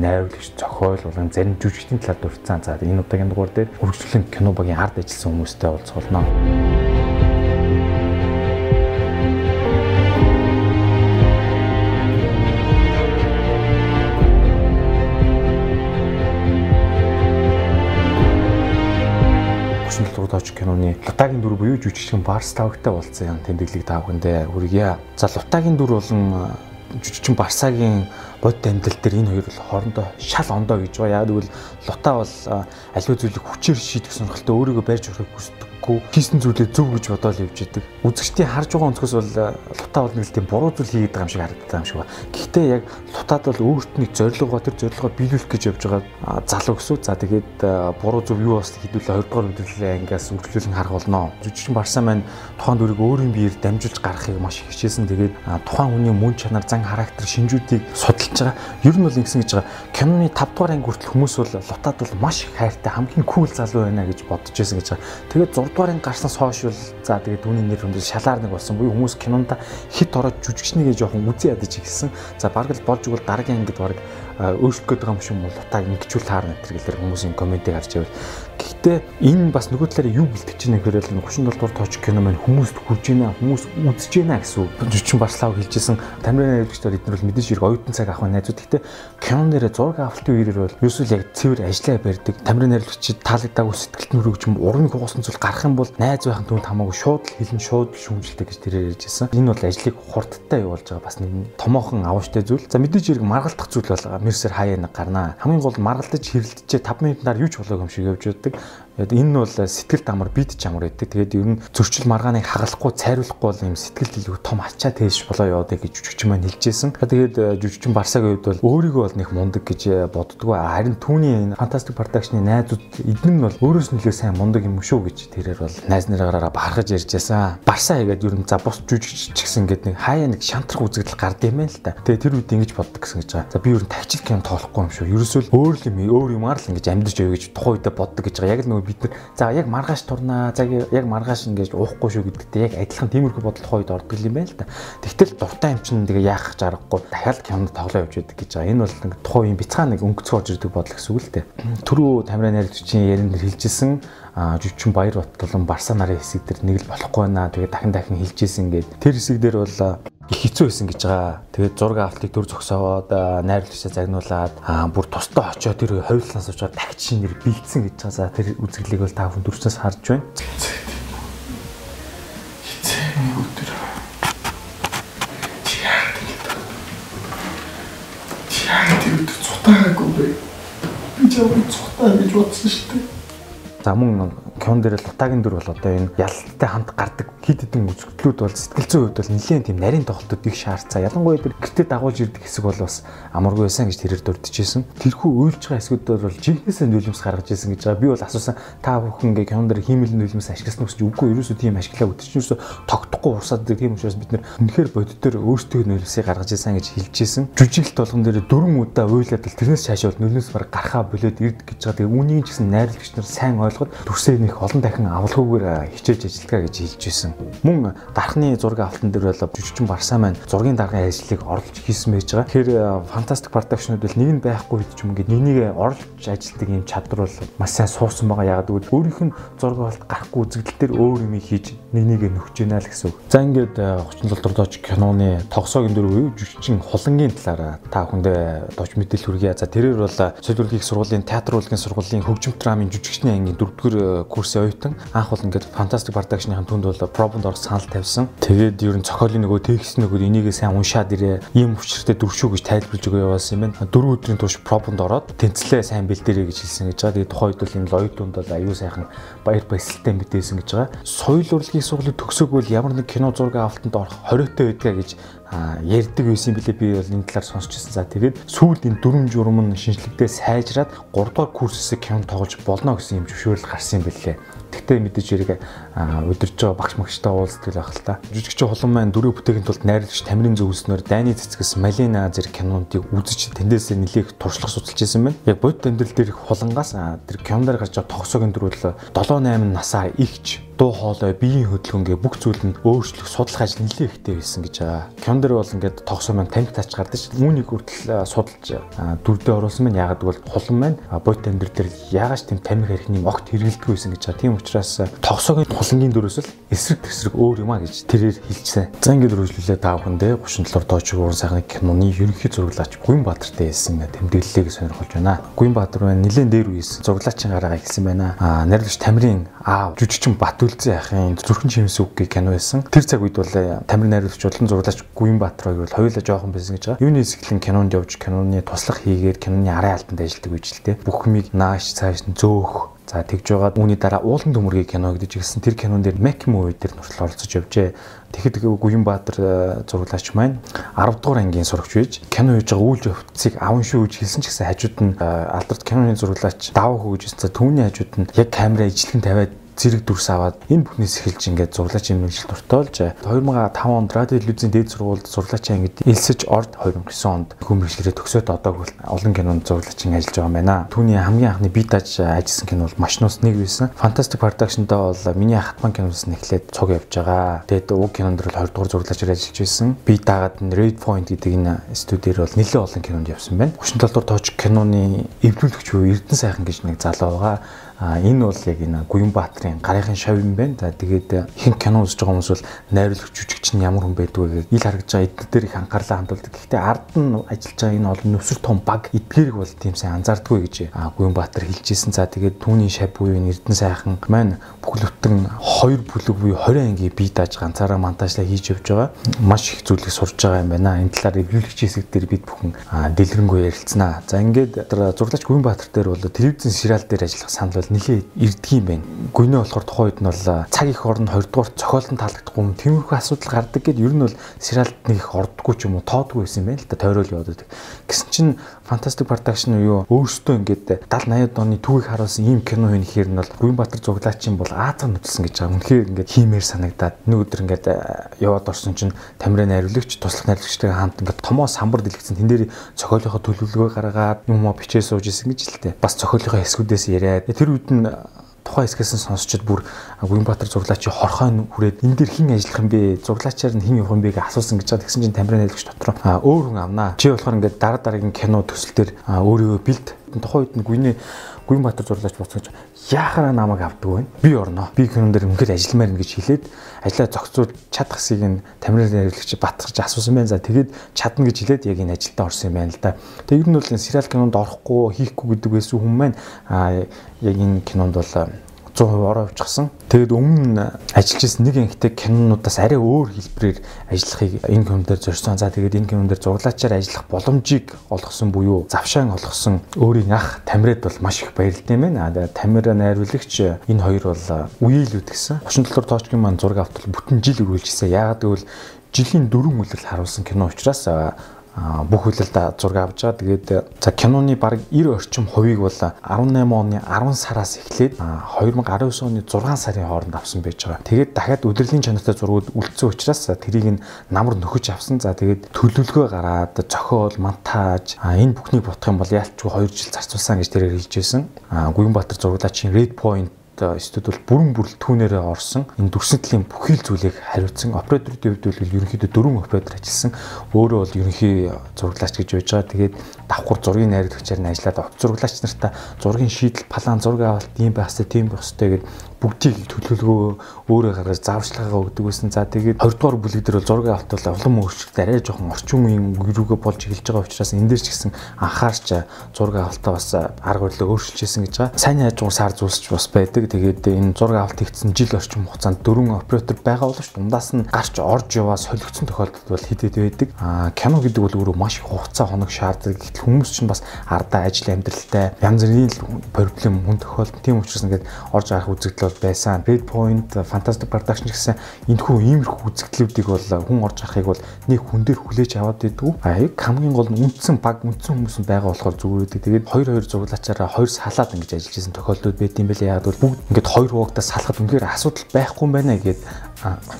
найруулагч, зохиол болон зарим жүжигчдийн талаар дурдсан. За энэ удаагийн дугаар дээр үргэлжлэн кино багийн ард ажилласан хүмүүстэй уулзуулна. Лутаач киноны Лутагийн дүр буюу жүжигчин Барс тавгтай болсон тэмдэглэг таавхандээ хүргье. За Лутагийн дүр болон жүжигчин Барсагийн бодит амьдрал дээр энэ хоёр бол хоорондоо шал ондоо гэж байгаа. Яг тэгвэл Лута бол аливаа зүйлийг хүчээр шийдэх сонирхолтой өөрийгөө барьж өрөхийг хүсдэг хэрэггүй хийсэн зүйлээ зөв гэж бодоод явж идэг. Үзэгчдийн харж байгаа өнцгөөс бол э, лутаа бол нэг л тийм буруу зүйл хийгээд байгаа юм шиг харагддаг юм шиг байна. Гэхдээ яг лутаад бол өөрт нэг зорилгоо тэр зорилгоо биелүүлэх гэж явж байгаа залуу гэсэн. За тэгээд э, буруу зөв юу бас хэдүүлээ 20 дугаар мэдээлэл ангиас үргэлжлүүлэн харах болно. Жүжигчин Барса маань тухайн дүрийг өөрийн биеэр дамжуулж гаргахыг маш их хичээсэн. Тэгээд тухайн хүний мөн чанар, зан характер, шинжүүдийг судалж байгаа. Ер нь бол ингэсэн гэж байгаа. Киноны 5 дугаар анги хүртэл хүмүүс бол лутаад бол маш их хайртай, хамгийн кул залуу байна гэж бодож байсан гэж байгаа. Тэгээд 6 дугаарын гарснаас хойш бол за тэгээд түүний нэр хүндэл шалаар нэг болсон буюу хүмүүс кинонд хит ороод жүжигчнийгээ жоохон үзий ядаж ихсэн. За бараг л болж игэл дараагийн ангид бараг өөрчлөх байгаа юм шиг бол утаа ингэчүүл таарна гэтэр гэлэр хүмүүсийн комментиг харж байвал Гэхдээ энэ бас нөгөө талаараа юу бэлтгэж байна гэхээр л 37 дугаар тооч кино маань хүмүүст хүрж байна, хүмүүс үзэж байна гэсэн үг. Жүчин Барслав хэлжсэн тамирын найруулагчдаар эдгээр бол мэдээж хэрэг оюутан цаг авах найзууд. Гэхдээ кинон дээр зураг авалтын үеэр бол ерөөсөө яг цэвэр ажиллаа барьдаг. Тамирын найруулагчид таалагдаагүй сэтгэлд нүргэж юм уран хугасан зүйл гарах юм бол найз байхын түнд хамаагүй шууд хэлэн шууд шүүмжилдэг гэж тэрээр ярьжсэн. Энэ бол ажлыг хурдтай явуулж байгаа бас нэг томоохон авууштай зүйл. За мэдээж хэрэг маргалдах зүйл бол Мерсер хаяа нэг гарнаа. Хамгийн гол маргалдаж хэрэлдэж 5 минутаар юу ч болоогүй юм шиг явж байдаг. Тэгээд энэ нь бол сэтгэл дамар бид чамар гэдэг. Тэгээд ер нь зөрчил маргааныг хагалахгүй, цайруулахгүй бол юм сэтгэл илүү том ачаа тээш болоо яваад гэж жүжигчин маань хэлжсэн. Тэгээд жүжигчин Барсагийн хувьд бол өөрийгөө бол нэг мундаг гэж боддгоо. Харин түүний фантастик продакшны найзууд эдэн нь бол өөрөөс нөлөө сайн мундаг юм шүү гэж тэрээр бол найз нараараа бахархаж ярьжсэн. Барса хийгээд ер нь за бус жүжигч ч гэсэн ингээд нэг хаяа нэг шантрах үзэгдэл гард юм л да. Тэгээд тэр үед ингэж боддог гэсэн гэж байгаа. За би ер нь тавчил кино тоолохгүй юм шүү. Ерөөсөө л өөр юм өөр юмар л ингэж амьдж явъя гэж тухайн үедээ боддог гэж байгаа. Яг л нөгөө бид нар за яг маргааш турнаа за яг маргааш ингэж уухгүй шүү гэдэгтэй яг адилхан тиймэрхүү бодол хойд ордог юм байна л да. Тэгтэл дуртай юм чинь тэгээ яах гэж аргагүй дахиад кинонд тоглоо явж байдаг гэж байгаа. Энэ бол нэг тухайн юм бяцхан нэг өнгөцгөө орж ирдэг бодол гэсэн үг л дээ. Түрүү тамирын найрлагчийн ярианд хэлжсэн жүжигчин Баяр Батлан Барса нарын хэсэг дээр нэг л болохгүй байна. Тэгээ дахин дахин хэлжсэн ингээд тэр хэсэг дээр бол их хэцүү байсан гэж байгаа. Тэгээд зураг авалтыг төр зөксөөгөөд найрлагчаа загнуулаад бүр тусдаа очиод тэр хойрлоноос очиод дахиж шинээр бэлдсэн гэж байгаа. За тэр үзэглэлийг бол та хүн дөрөвчнөөс харж байна. Хизээний өдөр. Яагаад тэр өдөр цутаагүй бэ? Би ч яг цутаа гэж бодсон шүү дээ. За мөн кон дээр л утаагийн дүр бол одоо энэ ялалттай хамт гардаг хид хідэн үзэгдлүүд бол сэтгэл зүйн хувьд бол нэлээд тийм нарийн тоглолтууд их шаардсан. Ялангуяа тэр гэртээ дагуулж ирдэг хэсэг бол бас амаргүй байсан гэж тэрээр дурдчихсэн. Тэрхүү уйлж байгаа хэсгүүд бол жинхнээсээ нөлөөс гаргаж ирсэн гэж байгаа. Би бол асуусан та бүхэн ингээ кон дээр хиймэл нөлөөс ашигласан уу гэж үгүй ерөөсөө тийм ашиглаа чинь ерөөсөө тогтохгүй урсаад байдаг тийм учраас бид нэр үнэхээр бодит дээр өөрсдөө нөлөөсөө гаргаж ирсэн гэж хэлжсэн. Жүжиглэлт болгон дээр дөрвөн удаа уйлаад л тэрнээс цаашаа бол нөлөөс баг гарахаа болоод ирд гэж байгаа. Тэгээ үүнийг ч гэсэн найрлагч нар сайн ойлгоод төрсөө нэг олон дахин авалгүйгээр хичээж ажиллагаа гэж хэлж байсан. Мөн дархны зураг авалтан дээр бол жүжигчин Барсаа маань зургийн даргын ажлыг орлож хийсэн байж байгаа. Тэгэхээр фантастик продакшнуд бол нэг нь байхгүй хэд ч юм ингээд нэгнийг орлож ажилладаг юм чадвар бол маш сайн суусан байгаа. Ягаад гэвэл өөрийнх нь зураг авалт гарахгүй үзэгдэл дээр өөр юм хийж нэгнийг нөхж гинэ л гэсэн үг. За ингээд 37 дордооч киноны тогсоогийн дөрөв үе жүжигчин хулангийн талаар та бүхэндээ дооч мэдээлэл хүргье. За тэрээр бол солиулгын сургуулийн театр урлагийн сургуулийн хөгжим драмын жүжигчний ангийн дөрөвдүгээр курсын оюутан анх бол ингээд фантастик продакшны түнд бол пробонд орох санал тавьсан. Тэгээд ер нь цохиолын нөгөө текст нөгөө энийгээ сайн уншаад ирээ. Ийм өвчртэй дөрвшүү гэж тайлбарлаж өгөө явуулсан юм байна. Дөрөв өдрийн турш пробонд ороод тэнцлээ сайн бэлдэрэй гэж хэлсэн гэж байгаа. Тэгээд тухайн үед бол энэ оюутанд бол аюу сайхан баяр баясгалтай мэдээсэн гэж байгаа. Соёл урлагийн сургуулийн төгсөөгүй ямар нэг кино зураг авалтанд орох хориотой байдгаа гэж ярьдаг байсан билээ би бол энэ талаар сонсчихсан. За тэгээд сүүлд энэ дөрвөн журам нь шинжлэхдээ сайжраад 3 дугаар курсээс кино тоглож болно гэсэн юм зөвшөөрөл гарсан юм билээ. Тэгтээ мэдээж яриг удирж байгаа багш магштай уулздаг л байх л та. Жүжигч хулан маань дөрөв бүтээхийн тулд найруулагч Тамирын зөвснөр Дайны цэцгэс Малина зэрэг кинонуудыг үзэж тэндээсээ нэлээх туршлага судалж ирсэн байна. Яг бодит амьдрал дээр хулангаас тэр киноноор гарч байгаа тогсоогийн дөрвөл 7 8 насаа ихч дуу хоолой, биеийн хөдөлгөөнгээ бүх зүйлэнд өөрчлөх судлах ажил нэлээд ихтэй байсан гэж байгаа. Кён дээр бол ингээд тогсоо маань тамхи тач гардаг ш. Үүнийг хүртэл судалж дүрдээ оруулсан байна. Ягаад гэвэл хулан маань бодит амьдрал дээр яагаад ч тийм тамхи архины огт хэрэгэлдэг байсан гэж байгаа. Тийм учраас тогсоогийн хулангийн дөрөөс л эсрэг тэсрэг өөр юм а гэж тэрээр хэлжсэн. За ингээд үргэлжлүүлээ та бүхэндээ 37 дооч уурын сайхны киноны ерөнхий зураглаач Гүн Баатартай хэлсэн тэмдэглэлийг сонирхолж байна. Гүн Баатар маань нэлээд дээр үеэс зураглаачийн гараагаа хэлсэн байна. Аа найруулагч Тамирын аав жүжигчин Бат Үлзэн ахын зүрхэн чимээс үг гэх кино байсан. Тэр цаг үед бол э, Тамир найруулагч болон зурлаач Гүн Баатар хоёр бол хоёулаа жоохон байсан гэж байгаа. Юуны хэсэглэн кинонд явж киноны туслах хийгээд киноны арай альбанд ажилладаг те. Бүх юмыг нааш цааш нь зөөх За тэгж байгаад үүний дараа уулан төмөргийн кино гэдэг чигсэн тэр кинон дээр Mac movie дээр нуртал оролцож явжээ. Тэгэхэд Гүн Баатар э, зурлаач маань 10 дугаар ангийн сурагч байж кино хийж байгаа үйл явцыг аван шүү гэж хэлсэн ч гэсэн хажууд нь э, алдарт киноны зурлаач даваа хөөж за түүний хажууд нь яг камера ижлэгэн тавиад зэрэг дүрс аваад энэ бүхнээс эхэлж ингээд зурлаач юм мэлжил дуртоолж 2005 онд радио телевизийн дээд сургуульд зурлаачаа ингээд элсэж орд 2009 онд хүмүүжлэрээ төгсөөд одоо олон кинонд зурлаачин ажиллаж байгаа юм байна. Түүний хамгийн анхны би тааж ажилласан кино бол Машнуус нэг байсан. Fantastic Production-доо бол миний хатман киноос нь эхлээд цуг явж байгаа. Тэгээд уг кинонд бол 20 дугаар зурлаачаар ажиллаж байсан. Би таагаад нь Red Point гэдэг энэ студиэр бол нэлээд олон кинонд явсан байна. 37 дугаар тооч киноны эвлүүлэгч буюу Эрдэнэ сайхан гэж нэг залуу байгаа А энэ бол яг энэ Гуян Баатрын гарынхын шав юм байна. За тэгээд ихэнх кино үзэж байгаа хүмүүс бол найруулагч жүжигч нь ямар хүн байдг вэ ил харагдж байгаа эдгээр дээр их анхаарлаа хандуулдаг. Гэхдээ ард нь ажиллаж байгаа энэ олон нөхсөр том баг эдгээрийг бол тийм сайн анзаардаггүй гэж Гуян Баатар хэлжсэн. За тэгээд түүний шав буюу Эрдэнэ сайхан маань бүхлөвтөн хоёр бүлэг буюу 20 ангийн бие дааж ганцаараа монтажлаа хийж явж байгаа. Маш их зүйлийг сурж байгаа юм байна. Энэ талаар эвлүүлэгч хэсэг дээр бид бүхэн дэлгэрэнгүй ярилцсанаа. За ингээд зурлаач Гуян Баатар дээр бол телевизэн сериал дээр ажиллах санал бол нэлээд ирдэг юм байна. Гүнээ болохоор тухайн үед нь бол цаг их орнд 2 дугаар цохиолон таалагдахгүй юм. Тиймэрхүү асуудал гардаг гэд ер нь бол сериалд нэг их ордоггүй ч юм уу тоодгүй байсан юм байна л да тойрол яваад. Гэсэн чинь Fantastic Production юу өөрөөсөө ингээд 70 80-ад оны түүхийг харуулсан ийм кино хийнэ гэхээр нь бол Гүнбатар зуглаачин бол Аазар нөтөлсөн гэж байгаа. Үнэхээр ингээд хиймээр санагдаад нэг өдөр ингээд яваад орсон чинь Тамирын найруулагч туслах найруулагчтай хамт ингээд томоо самбар дэлгэцэн тэн дээр цохиолынхоо төлөвлөгөө гаргаад юм уу бичээ сууж исэн гэж л дээ. Бас цохиолынхоо эсгүүдээс яриад тэр үед нь тухайн хэсгээс нь сонсчод бүр Гүнбаатар зурлаачи хорхой хүрээд энэ дэр хэн ажиллах юм бэ? Зурлаачаар нь хэн явах юм бэ гэж асуусан гэж байгаа. Тэгсэн чинь Тамирын найлагч дотор өөр хүн амнаа. Чи болохоор ингээд дараа дараагийн кино төсөл дээр өөрийгөө бэлд. Тухайн үед нь Гүний Гүнбаатар зурлаач буцаж яахаараа намайг авдаг вэ? Би орно. Би кинон дээр үнэхээр ажилламаар гэж хэлээд ажлаа зохицуул чадах хэсгийг нь Тамирын найруулагч Батгарч асуусан байна. За тэгээд чадна гэж хэлээд яг энэ ажилдаа орсон юм байна л да. Тэгээд ер нь бол сериал кинонд орохгүй хийхгүй гэдэг байсан хүн маань аа яг энэ кинонд бол 100% ороо авчихсан. Тэгэд өмнө ажиллаж исэн нэг анхтай кинонуудаас арай өөр хэлбэрээр ажиллахыг энэ кинон дээр зорьсон. За тэгээд энэ кинон дээр зурлаачаар ажиллах боломжийг олгосон буюу завшаан олгосон өөрийн ах Тамирад бол маш их баярлалтай байна. Тэгээд Тамира найруулагч энэ хоёр бол үеэлүүд гэсэн. 37 дор тоочгийн маань зураг автал бүтэн жил үргэлжилсэн. Яагаад гэвэл жилийн дөрвөн үлрэл харуулсан кино учраас бүх хүлээлт зураг авч байгаа. Тэгээд за киноны баг 90 орчим хувийг бол 18 оны 10 сараас эхлээд 2019 оны 6 сарын хооронд авсан байж байгаа. Тэгээд дахиад удирдлагын чанартай зургууд үлдсэн учраас тэрийг нь намар нөхөж авсан. За тэгээд төлөвлөгөө гараад зохиол, монтаж энэ бүхнийг бодох юм бол яалтчгүй 2 жил зарцуулсан гэж тэрээр хэлж байсан. Гүнбаатар зургуулачийн Red Point студ бол бүрэн бүрэлдэхүүнээрээ орсон. Энэ дүрсэтлийн бүхий л зүйлийг хариуцсан. Операторын хувьд бол ерөнхийдөө дөрвөн оператор ажилласан. Өөрөө бол ерөнхий зураглаач гэж байж байгаа. Тэгээд давхар зургийн найруулагчаар нь ажиллаад оц зураглаач нартаа зургийн шийдэл план зураг авалт ийм байх хэрэгтэй тийм байх хэрэгтэй гэдэг бүгдийг төлөвлөгөө өөрөө гаргаж зааварчилгаагаа өгдөг байсан. За тэгээд 20 дугаар бүлэг дээр бол зураг авалт бол улам өөрчлөлт арай жоохон орчин үеийн рүүгээ болж эхэлж байгаа учраас энэ дээр ч гэсэн анхаарч зураг авалтаа бас арга барилаа өөрчилжсэн гэж байгаа. Сайн хайжуур сар зүйлсч бас байдаг. Тэгээд энэ зураг авалт хийгдсэн жил орчим хугацаанд дөрвөн оператор байгаа боловч дундаас нь гарч орж яваа солигдсон тохиолдол бол хэд хэд байдаг. Аа кино гэдэг бол өөрөө маш их хугацаа хоног шаарддаг. Гэтэл хүмүүс чинь бас ардаа ажил амьдралтай янз бүрийн проблем хүн тохиолдсон. Тийм учраас ингээд орж гарах үзэгдэл бол байсан. Red Point, Fantastic Production гэсэн энэхүү иймэрхүү үзэгдлүүдийг бол хүн орж харахыг бол нэг хүн дээр хүлээж аваад байдгүй. А яг хамгийн гол нь үндсэн баг үндсэн хүмүүс нь байгаа болохоор зүгээр үүдэг. Тэгээд хоёр хоёр зурлаачаараа хоёр салаад ингэж ажиллаж исэн тохиолдод байт юм байлээ. Яг бол бүгд ингээд хоёр хуваагдаа салахад үнээр асуудал байхгүй юм байна гэгээд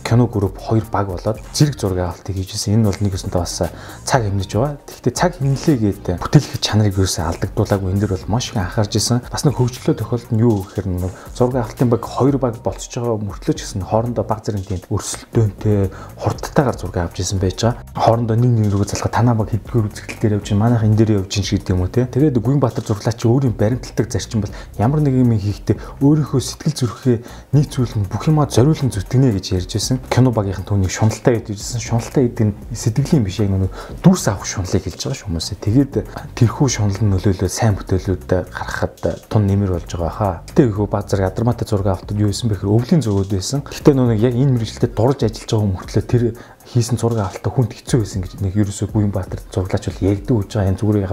кино групп хоёр баг болоод зэрэг зураг авалтыг хийжсэн. Энэ бол нэг өсөнтэй бас цаг хэмнэж байгаа. Тэгэхдээ цаг хэмнэлээ гээд бүтээлх чанарыг юусаа алдагдуулаагүй энэ дэр бол маш их анхаарч исэн. Бас нэг хөгжлөө тохиолдолд нь юу гэхээр нэг зураг авалтын баг хоёр баг болцож байгаа мөртлөө ч гэсэн хоорондоо баг зэрэг тийм өрсөлдөөнтэй хурдтайгаар зураг авч исэн байж байгаа. Хоорондоо нэг нэг рүү залхаа танаа баг хэдгээр үзэгдэл дээр явж манайх энэ дээр явж ин шиг гэдэг юм уу те. Тэгээд Гүнбаатар зурлаач өөрийн баримталдаг зарчим бол ямар нэг юм хийхдээ өөрийнхөө сэтгэл зүрхээ нийцүүлэн бүх юмаа зориулан зүтгэнэ гэж ярьж байсан. Кино багийнхан түүнийг шуналтай гэж хэлсэн. Шуналтай гэдэг нь сэтгэлийн биш яг нэг дүрс авах шуналыг хэлж байгаа хүмүүсээ. Тэгээд тэрхүү шунал нь нөлөөлөө сайн бүтээлүүд гаргахад тун нэмэр болж байгаа хаа. Гэтэ ихөө базар ядармаатай зураг автод юу исэн бэхээр өвлийн зөгөөд байсан. Гэтэ нөө яг энэ мэрэгчлэлд дурж ажиллаж байгаа хүмүүс мөртлөө тэр хийсэн зураг авалтаа хүнд хэцүү байсан гэж нэг ерөөсөө Гүнбаатар зураглаач бол ярьдаг үж байгаа энэ зүгээр яг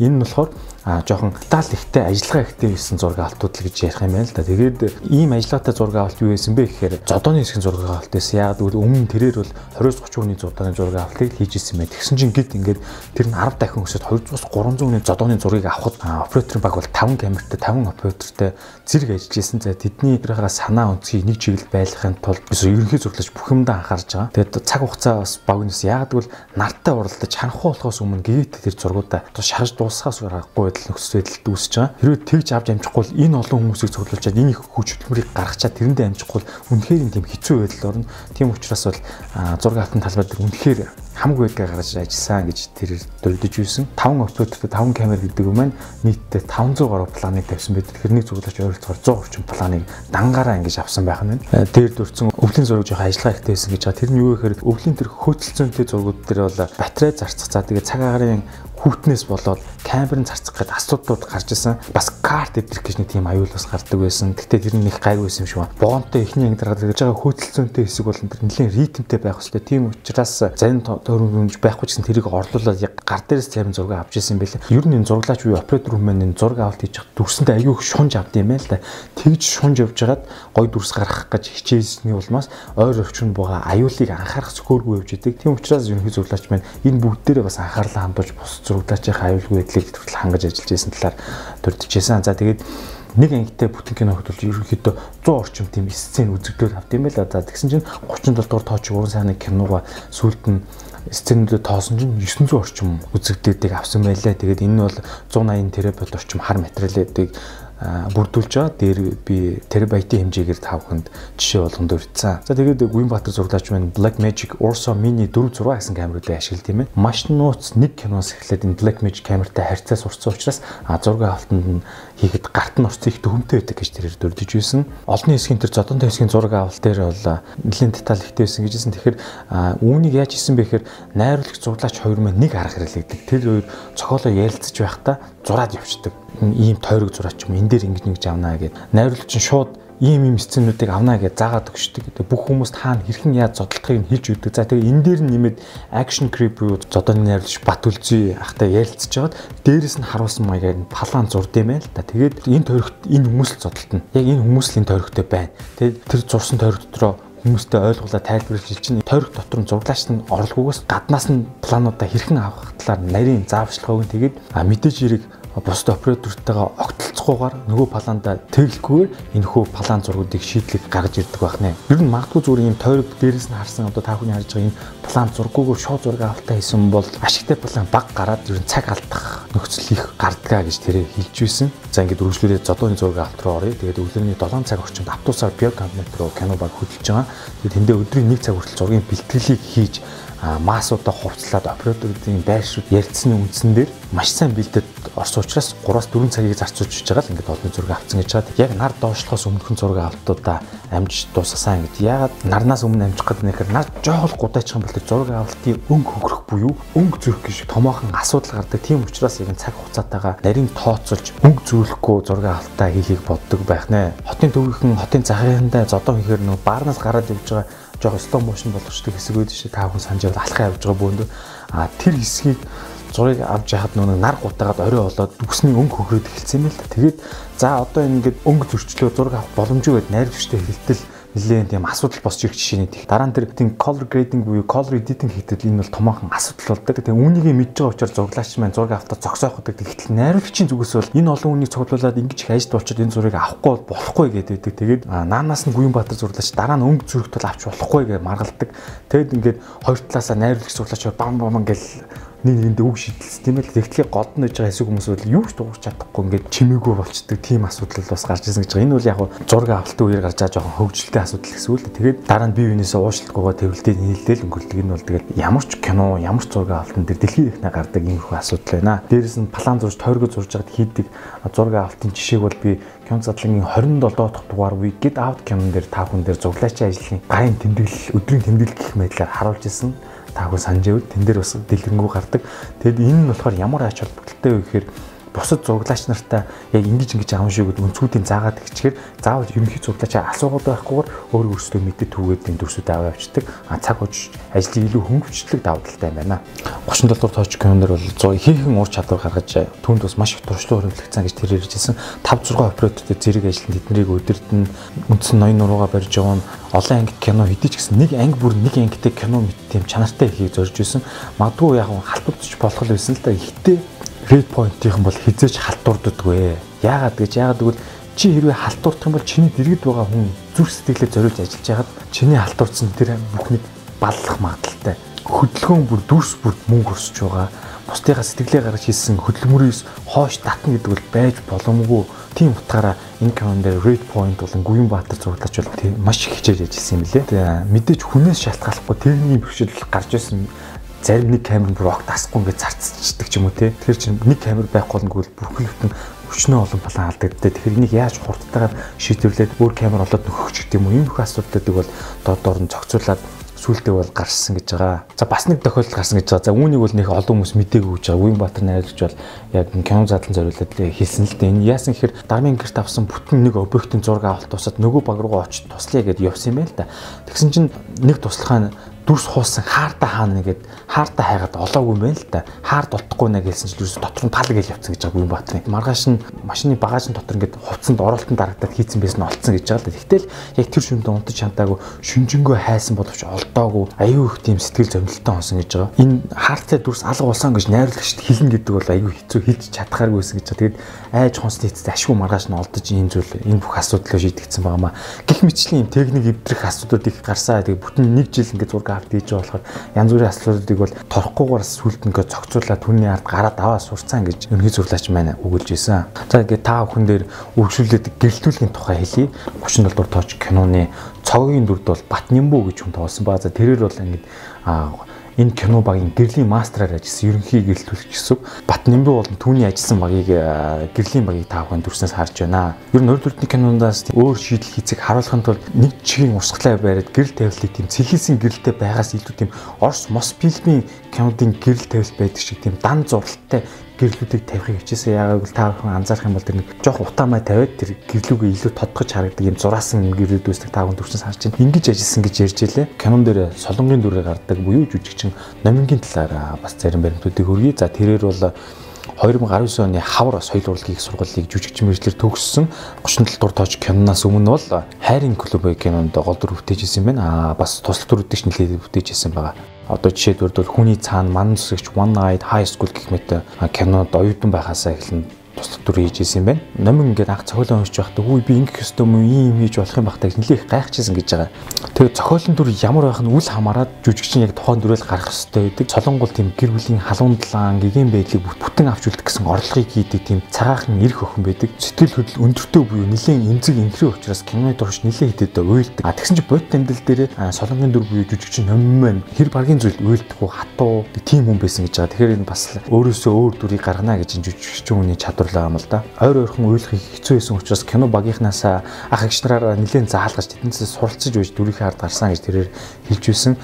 энэ нь болохоор а жоохон тал ихтэй ажиллагаа ихтэй хийсэн зураг авалтууд л гэж ярих юм байна л да. Тэгээд ийм ажиллагаатай зураг авалт юу байсан бэ гэхээр зодооны хэсгийн зураг авалт байсан. Яг үл өмнө тэрээр бол 20-30 хүний зодооны зураг авалтыг хийж ирсэн байна. Тэгсэн чинь гид ингээд тэр нь 10 дахин өсөд 200-300 хүний зодооны зургийг авахд операторын баг бол 5 камертай 5 оператортай зэрэг ажиллаж исэн. За тэдний тэрхаа санаа өнцгийг нэг чиглэл байлгахын тулд ерөнхий зурлаач бүх юмдаа анхаарж байгаа. Тэгээд цаг хугацаа бас богинос яг тэгвэл нартай уралдаж ханахгүй болохоос өмнө гээт тэр зургуудаа шарж дуусахаас гарахгүй байдал нөхцөл байдалд үүсэж байгаа. Хэрвээ тэгж авч амжихгүй энэ олон хүмүүсийг цуглуулчаад энэ их хүч хөдөлмөрийг гаргачаад тэрэндээ амжихгүй үнэхээр тийм хэцүү байдал орно. Тийм учраас бол зураг автын талбай дээр үнэхээр хамаг байдгаа гаргаж ажилласан гэж тэр дурдж үйсэн. 5 оператортой 5 камер гэдэг юм маань нийтдээ 500 гаруй планыг тавьсан байдаг. Нэг зүглаач ойролцоогоор 100 орчим планыг дангаараа ингэж авсан байх нь. Тэр дурдсан өвлийн зураг жоох ажиллагаа ихтэй байсан гэж байгаа. Тэр нь юу гэхээр өвлийн тэр хөөцөлцөөнтэй зургууд дээр бол батарей зарцах. За тэгээ цаг агарын хүүтнээс болоод камерын зарцах гэдэг асуудлууд гарч исэн. Бас карт эдрэх гэж нэг тийм аюул бас гардаг байсан. Гэтэ тэр нь их гайгүй байсан юм шиг байна. Богонтой эхний анги дараа гэж байгаа хөөцөлцөөнтэй хэсэг бол тэр нэлээд ритмтэй байх хэрэгтэй. Тийм учраас зарим тойрогч байхгүй ч гэсэн тэрийг орлуулад яг гар дээрээс зарим зураг авч ирсэн байлээ. Ер нь энэ зураглаач буюу оператор хүмүүс энэ зураг авалт хийж дүрсэндээ аюул шунж авд юм байна л да. Тэгж шунж явж хагаад гой дүрс гаргах гэж хичээсний улмаас ойр өвчнөд байгаа аюулыг анхаарах зөвхөргүй явж идэг. Тийм учраас ерөнхий зураглаач маань энэ бүгд дээрээ бас анхаарлаа хандуулж бус зурагдлаач аюулгүй байдлыг хүртэл хангаж ажиллаж байсан талаар дурдчихсан. За тэгээд нэг ангитай бүтэн кино хөтөлж ерөнхийдөө 100 орчим тийм сцен үзэгдэл авт юм байла. За тэгсэн чинь 37 дугаар тооч уран сайхны кинога сүүлд нь сценүүдэд тоосон чинь 900 орчим үзэгдэлийг авсан байлаа. Тэгээд энэ нь бол 180 терабайт орчим хар материалуудыг бүрдүүлж байгаа. Дээр би терабайтын хэмжээгээр тавханд жишээ болгонд өртсөн. За тэгээд Гүнбаатар зурлаач маань Black Magic Urso Mini 4 6 гэсэн камеруудыг ашиглав тийм ээ. Маш нууц нэг киноос эхлээд энэ Black Magic камертай харьцаа сурцсан учраас зураг авалтанд нь хийхэд гарт нь орц их төвөмтэй байдаг гэж тэрээр дурдж байсан. Олонний хэсгийн тэр зодонтой хэсгийн зураг авалт дээр бол нэлийн деталь ихтэй байсан гэжсэн. Тэгэхээр үүнийг яаж хийсэн бэ гэхээр найруулагч зурлаач хоёр маань нэг арга хэрэглэдэг. Тэр хоёр цохолоо ярилцаж байхдаа зураад явчихдаг. Ийм тойрог зураач юм энэ дээр ингэж нэг авнаа гэд. Найруулагч нь шууд ийм ийм сценүүдийг авнаа гэж заагаад өгчдөг. Тэгээ бүх хүмүүст хаана хэрхэн яаж зодтолтохыг нь хэлж өгдөг. За тэгээ энэ дээр нь нэмээд action creep буюу зодооны найруулагч Бат үлзий ахтай ярилцж байгаад дээрэс нь харуулсан маягаар нь палаан зурд юм байл та. Тэгээд энэ тойрогт энэ хүмүүс л зодтолтно. Яг энэ хүмүүслийн тойрогтой байна. Тэгээд тэр зурсан тойрог дотроо хүмүүстэй ойлгуулаа тайлбарлаж чинь тойрог дотор нь зураглаач нь орлогоос гаднаас нь плануудаа хэрхэн авах талаар нарийн зааварчилгааг нь тэгээд мэдээж хэрэг бусд оператортойгоо огтлцохгүйгээр нөгөө палаанда тэглэхгүйгээр энэ хөө палаан зургуудыг шийдлэг гаргаж ирдэг байна. Ер нь магадгүй зүгээр юм тойрог дээрээс нь харсан одоо та бүхэн харж байгаа энэ палаан зургуугаар шууд зураг авалтаа хийсэн бол ашигтай палаан баг гараад ер нь цаг алдах нөхцөл их гардгаа гэж тэрээр хэлж байсан. За ингээд үргэлжлүүлээд зодооны зураг авалт руу оръё. Тэгээд өглөөний 7 цаг орчимд автобусаар биокабинет руу кино баг хөдөлж байгаа. Тэгээд тэндээ өдрийн 1 цаг хүртэл зургийн бэлтгэлийг хийж маасуудаа хувцлаад операторуудын байршууд ярьцсны үндсэн дээр маш сайн бэлдээд орсон учраас 3-аас 4 цагийг зарцуулж байгаа л ингээд олон зураг авцсан гэж чад. Яг нар доошлохоос өмнөхөн зураг авалтуудаа амжиж дуусгасан гэж. Ягаад нарнаас өмнө амжих гэдэг нэхэр нар жоохол гудайчих юм бол зураг авалтын өнгө хөнгөрөх буюу өнгө зөрөх гэж томоохон асуудал гардаг. Тийм учраас яг цаг хугацаатайгаа нарийн тооцоолж өнгө зөөлөхгүй зураг авалтаа хийхийг боддог байх нэ. Хотын төвийнхэн хотын цагаандаа зодоо хийхээр нөө баарнаас гараад явж байгаа жоох slow motion болгочтой хэсэг үүд шээ та хүн санаж яваад алхах явж байгаа бөөндөө а тэр хэсгийг зургийг авч яхад нөгөө нар гутаагаад орой болоод үсний өнгө хөхрөөд эхэлсэн юм л та. Тэгээд за одоо ингээд өнгө зөрчлөө зураг авах боломжгүй гэд найр хүчтэй хэлтэл нэлээд тийм асуудал босч ирэх жишээний тийг дараа нь тэр тийм color grading буюу color editing хийхдээ энэ бол томоохон асуудал болдог. Тэгээ үүнийг мэдж байгаа учраас зураглаач маань зураг автаа зогсоох гэдэг. Тэгтэл найруулагчийн зүгээс бол энэ олон хүнийг цуглуулад ингэж ажид болчиход энэ зургийг авахгүй болохгүй гэдэг. Тэгээд наанаас нь Гүйнбаатар зураглаач дараа нь өнгө зүрхт бол авч болохгүй гэж маргалдаг. Тэгэд ингээд хоёр талаасаа найруулагч зураглаач бам бам гэл нэг нэгэндээ үг шийдэлсэн тийм ээ. Тэгтлээ год нь гэж байгаа хэсэг хүмүүс бол юу ч дуурч чадахгүй ингээд чимээгүй болчдөг тийм асуудал бас гарч ирсэн гэж байгаа. Энэ бол яг зураг авалтын үеэр гарч байгаа жоохон хөвгөлтэй асуудал гэсэн үг л. Тэгээд дараа нь бие биенээсээ уушлалгүйгаа тэрвэлдээ нийлдээл өнгөрдөг. Энэ бол тэгээд ямар ч кино, ямар ч зураг авалтан дээр дэлхийн ихнэ гардаг юм их асуудал байна. Дээрээс нь план зурж, тойргоо зурж байгаад хийдэг зураг авалтын жишээг бол би Кён задлагын 27 дахь дугаар We Get Out кинон дээр та хүн дээр зуглаачийн ажлын гайн тэмдэглэл, өдрийн тэмдэглэл гэх мэтлэр харуулж исэн та хүн санаж байвал тэн дээр бас дэлгэрэнгүй гардаг. Тэгэд энэ нь болохоор ямар ач холбогдолтой вэ гэхээр бусад зураглаач нартай яг ингэж ингэж аав шүү гэдэг үнцүүдийн заагаад ихчихэр заавал ерөнхий зураглаачаа асуугаад байхгүйгээр өөр өөрсдөө мэдээ түгээд энэ дүрсүүд аваа авчдаг. А цаг үж ажлыг илүү хөнгөвчлөг давуу талтай юм байна. 37 дугаар тооч киноноор бол 100 хийхэн ур чадвар гаргаж түүнд бас маш их туршлага хөрвүүлэгцэн гэж тэр ярьжсэн 5 6 оператортой зэрэг ажиллан тэднийг өдөрт нь үндсэн ноён нурууга барьж нь олон ангит кино хэдий ч гэсэн нэг анги бүр нэг ангитай кино мэт тийм чанартай ихийг зорж исэн. Магадгүй яг халдварч болох л байсан л да. Ихтэй red point-ийнхэн бол хизээч халтурддаггүй. Яагаад гэж яагаад гэвэл чи хэрвээ халтурдах юм бол чиний дэргэд байгаа хүн зүрх сэтгэлээ зориулж ажиллаж байгаад чиний халтурдсан тэр бүхнийг баллах магадaltaй. Хөдөлгөөн бүр дүрс бүрд мөнгө өсөж байгаа. Бусдынхаа сэтгэлээ гаргаж хийсэн хөдөлмөрөөс хоош татна гэдэг бол байж боломгүй. Тийм утгаараа энэ дээр red point болон Гүн Баатар зураглаач бол тийм маш их хичээж ажилласан юм лээ. Тэгээ мэдээж хүнээс шалтгааллахгүй тэрний бэрхшээл гарч ирсэн зарим нэг камер бүр огт тасахгүй ингээд зарцчихдаг ч юм уу те. Тэгэхээр чинь нэг камер байхгүй бол бүрхлэгтэн өчнөө олон план алдагддаг. Тэгэхээр энийг яаж хурдтайгаар шийдвэрлээд өөр камер олоод нөхөх гэдэг юм уу? Ийм их асуудлуудыг бол доод доор нь зохицуулаад сүултээ бол гарсан гэж байгаа. За бас нэг тохиолдол гарсан гэж байгаа. За үүнийг бол нэг олон хүмүүс мдээгүй гэж байгаа. Уян Баатар найруулагч бол яг кино задлан зориулаад хэлсэн л дээ. Энэ яасан гэхээр дармын гэрт авсан бүтэн нэг объектын зураг авалт тусаад нөгөө баг руугаа очиж туслая гэдээ явсан юм байл та. Тэгсэн чинь нэг туслахаа дүрс хуусан хаарта хаана нэгэд хаарта хайгаад олоогүй юм байна л да. Хаард олдохгүй нэ гэсэн чинь юус дотор нь пал гэж явцсан гэж байгаа юм батрын. Маргааш нь машины багажны дотор ингээд хувцсанд оролтонд дарагдаад хийцэн байсан нь олцсон гэж байгаа л да. Тэгтэл яг тэр шүндэ унтаж чантаагүй шүнжэнгөө хайсан боловч олдоогүй аюу их тийм сэтгэл зовнилттой онсон гэж байгаа. Энэ хаартай дүрс алга болсон гэж найруулагчд хэлнэ гэдэг бол аюу хэцүү хэлж чадхааргүйсэн гэж байгаа. Тэгээд айж хонсны эцэст ашгүй маргааш нь олдож энэ зүйл энэ бүх асуудлыг шийдэгдсэн байгаа маа. Гэх мэтчлийн техник эвдрэх асуудлууд их гарсаа. Тэгээд бүтэн нэг жил ингээд зураг авт байгаа болохоор янз бүрийн асуудлуудыг бол торохгүйгээр сүлд ингээ зохицуулаад түүний ард гараад аваа сурцсан гэж өнхий зурлаач маань өгүүлж байсан. За ингээ та бүхэн дээр үргэлжлүүлээд гэрэлтүүлгийн тухай хэлье. 37 дугаар тооч киноны цогийн дүрд бол Батнямбу гэж хүн тоолсон ба за тэрээр бол ингээ энэ кино багийн гэрлийн мастраар ажилласан ерөнхий гэрэлтүүлэгч гэсэн. Батнэмбэ болон түүний ажилласан багийг гэрлийн багийг та бүхэн дүрснээс харж байна. Ер нь 20 дөрөвний кинондаас өөр шийдэл хийцэг харуулахын тулд нэг чигийн урсгалаа бариад гэрэл тавилтыг тийм цэхилсэн гэрэлтэй байгаас илүү тийм Орос Мос фильмийн кинодын гэрэл тавилт байдаг шиг тийм дан зуралтай гэрлүүдийг тавихыг хичээсэн. Яагаад гэвэл та бүхэн анзаарах юм бол тэр нэг жоох утаамай тавиад тэр гэрлүүгээ илүү тодгож харагдаг юм зураасан гэрлүүд үүсдэг та бүхэн төвчнс харж байна. Ингиж ажилласан гэж ярьж илээ. Канон дээр солонгийн дүрээр гардаг буюу жүжигчин номингийн талаар бас зарим баримтуудыг хөргий. За тэрээр бол 2019 оны хавар соёл урлагийн сургуулийг жүжигчин мэржлэр төгссөн 37 дугаар тооч киноноос өмнө бол хайрын клуб кинонд гол дүр бүтээжсэн юм байна. Аа бас туслах дүрүүдийг ч нэлээд бүтээжсэн байгаа. Одоо жишээлбэл хүний цаана ман зүсгч One Night High School гэх мэт кинод оюутан байхасаа эхлэн туслах дүр хийж исэн юм байна. Номин ингээд анх цохиолоо уншиж байхдаа үгүй би ингэх ёстой юм ийм хийж болох юм багтаа нэлээх гайхажсэн гэж байгаа. Тэгээ цохиолын дүр ямар байх нь үл хамааран жүжигчин яг тухайн дүрэл гарах ёстой байдаг. Солонгол тийм гэр бүлийн халуун далаан гэгээн байдлыг бүтэн авч үлдэх гэсэн орлогыг хийдэг тийм цагаахан эрх охин байдаг. Сэтгэл хөдлөл өндөртэй буюу нэлээд эмзэг инхрээ учраас киноны турш нэлээд хэдэд уйлдаг. А тэгсэн чинь бод амьдрал дээр солонгийн дүр буюу жүжигчин номин хэр баргийн зүйл уйлдах уу хатуу тийм хүн байсан гэж байгаа. Тэгэхээр энэ бас өөрөөсөө өөр дүрийг гаргана гэж жүжигчин хүний чадвар тодорхойлоо юм л да. Ойр ойрхон уйлах хэцүү байсан учраас кино багийнхнаас ах эгч нараар нэлээд заалгаж тэднээс суралцж байж дүрийнхээ ард гарсан гэж тэрээр хэлж байсан.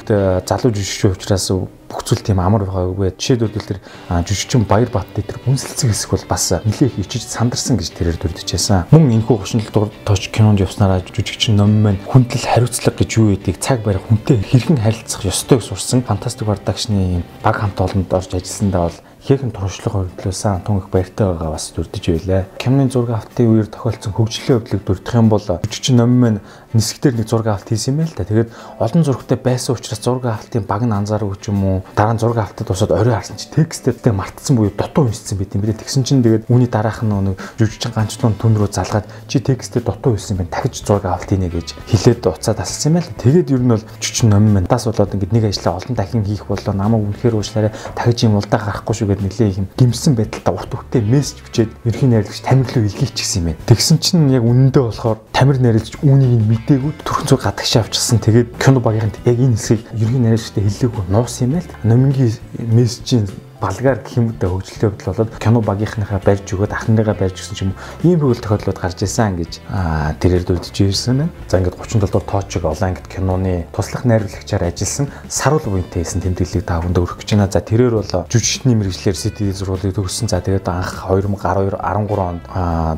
Залуу жүжигч учраас бүх зүйл тийм амар байгаа үгүй. Жишээлбэл тэр жүжигчин Баяр Бат дээр үнсэлцэг хэсэг бол бас нэлээх ичиж сандарсан гэж тэрээр дүрдчихсэн. Мөн энэхүү гушинтал тооч кинонд явснараа жүжигчин ном маань хүндлэл хариуцлага гэж юу гэдгийг цаг барих хүнтэй хэрхэн харилцах ёстойг сурсан фантастик продакшны баг хамт олонд орж ажилласандаа бол Хийхэн туршлага хөрлөөсөн тун их баяртай байгаа бас дүрдэж байлаа. Кямны зураг автын үеэр тохиолдсон хөгжлийн явдлыг дүрдэх юм бол жүжигчин ном маань нисгтэр нэг зураг авалт хийсэн юм байл та. Тэгээд олон зурагтай байсан учраас зураг авалтын баг нь анзаарах ч юм уу дараа нь зураг авалтад босоод орой харсан чи тексттэй мартсан буюу дутуу уншсан байт юм билээ. Тэгсэн чинь тэгээд үүний дараах нь нэг жүжигчин ганцлуун түн рүү залгаад чи тексттэй дутуу юм байна. Дахиж зураг авалт хийнэ гэж хэлээд уцаад алсан юм байл. Тэгээд ер нь бол жүжигчин ном маань тас болоод ингээд нэг ажлаа олон дахин хийх болоо намайг үнэхээр уучлаарай. Дахиж юм улдаа гарахгүй шүү гэд нэлээ их гимсэн байдалтай урт хөвтэй мессеж бичээд ерхий найрлагч Тамир руу илгээчихсэн юм байна. Тэгсэн чинь яг үнэндээ болохоор Тамир найрлагч үүнийг нь мдээгүй төрхөн зур гадагшаа авчихсан. Тэгээд кино багийнх яг энэ хэсгийг ерхий найрлагчтай хэлээгүй нуусан юм байл. Номингийн мессежийн балгаар гэх юм дэ хөгжлийн хувьд болоод кино багийнхныхаа барьж өгөөд ахныгаа барьж өгсөн ч юм ийм хөвгөл тохиолдлууд гарч ирсэн гэж тэрээр дурдж ирсэн. За ингээд 37 дугаар тоочог олон ангид киноны туслах найруулагчаар ажилласан саруул буйнтай хийсэн тэмдэглэлийг та бүхэнд өргөх гэж байна. За тэрээр бол жүжигчний мэрэгчлэр CDD зургуулыг төгссөн. За тэгээд анх 2012 13 онд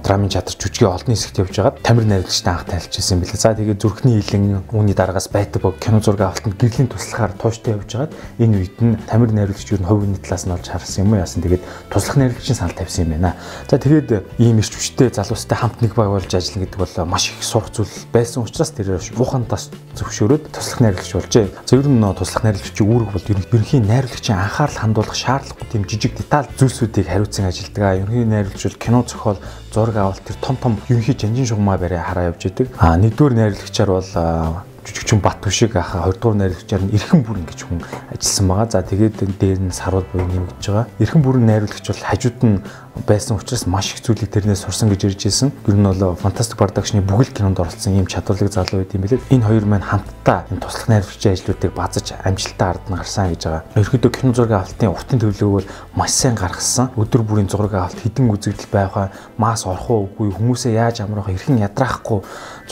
драмын чатар жүжигийн олон хэсэгт явж байгаад тамир найруулагчтай анх танилцчихсан юм билээ. За тэгээд зүрхний хилэн үүний дараагаас байтаг кино зураг авалтанд гэрлийн туслахаар тууштай явж байгаад энэ үед нь тамир найруулагч юу н хувийн талаас нь олж харсан юм уу яасан. Тэгээд туслах найрлагчийн санал тавьсан юм байна. За тэгээд ийм ирч хүчтэй залуустай хамт нэг баг болж ажиллана гэдэг бол маш их сурах зүйл байсан учраас тэр бухан тас зөвшөөрөөд туслах найрлагч болжээ. За ер нь туслах найрлагчийн үүрэг бол ерөнхийн найрлагчийн анхаарал хандуулах шаардлагагүй тийм жижиг деталь зүйлсүүдийг хариуцсан ажилддаг. Ерөнхийн найрлагч бол кино зохиол зураг авалт тэр том том ерөнхий жанжин шугамаа барай хараа явж идэг. А нэгдүгээр найрлагчаар бол жүжигчин Бат Түшиг аха 20 дугаар найруулагчаар нь эрхэн бүрэн гэж хүн ажилласан байгаа. За тэгээд дээр нь саруул буюу нэмэгдэж байгаа. Эрхэн бүрэн найруулагч бол хажууд нь байсан учраас маш их зүйлийг тэрнээс сурсан гэж ирж ирсэн. Гэр нь бол Fantastic Production-ы бүхэл кинонд оролцсон ийм чадварлаг залуу байт юм билээ. Энэ хоёр маань хамтдаа энэ туслах найруулагчийн ажлуудыг базаж амжилттай ард нь гарсан гэж байгаа. Ерөнхийдөө кино зургийн авалтын уртын төлөвлөгөөг бол маш сайн гаргасан. Өдөр бүрийн зургийн авалт хідэн үзэгдэл байхаа мас орох уугүй хүмүүсээ яаж амрах хэрхэн ядраахгүй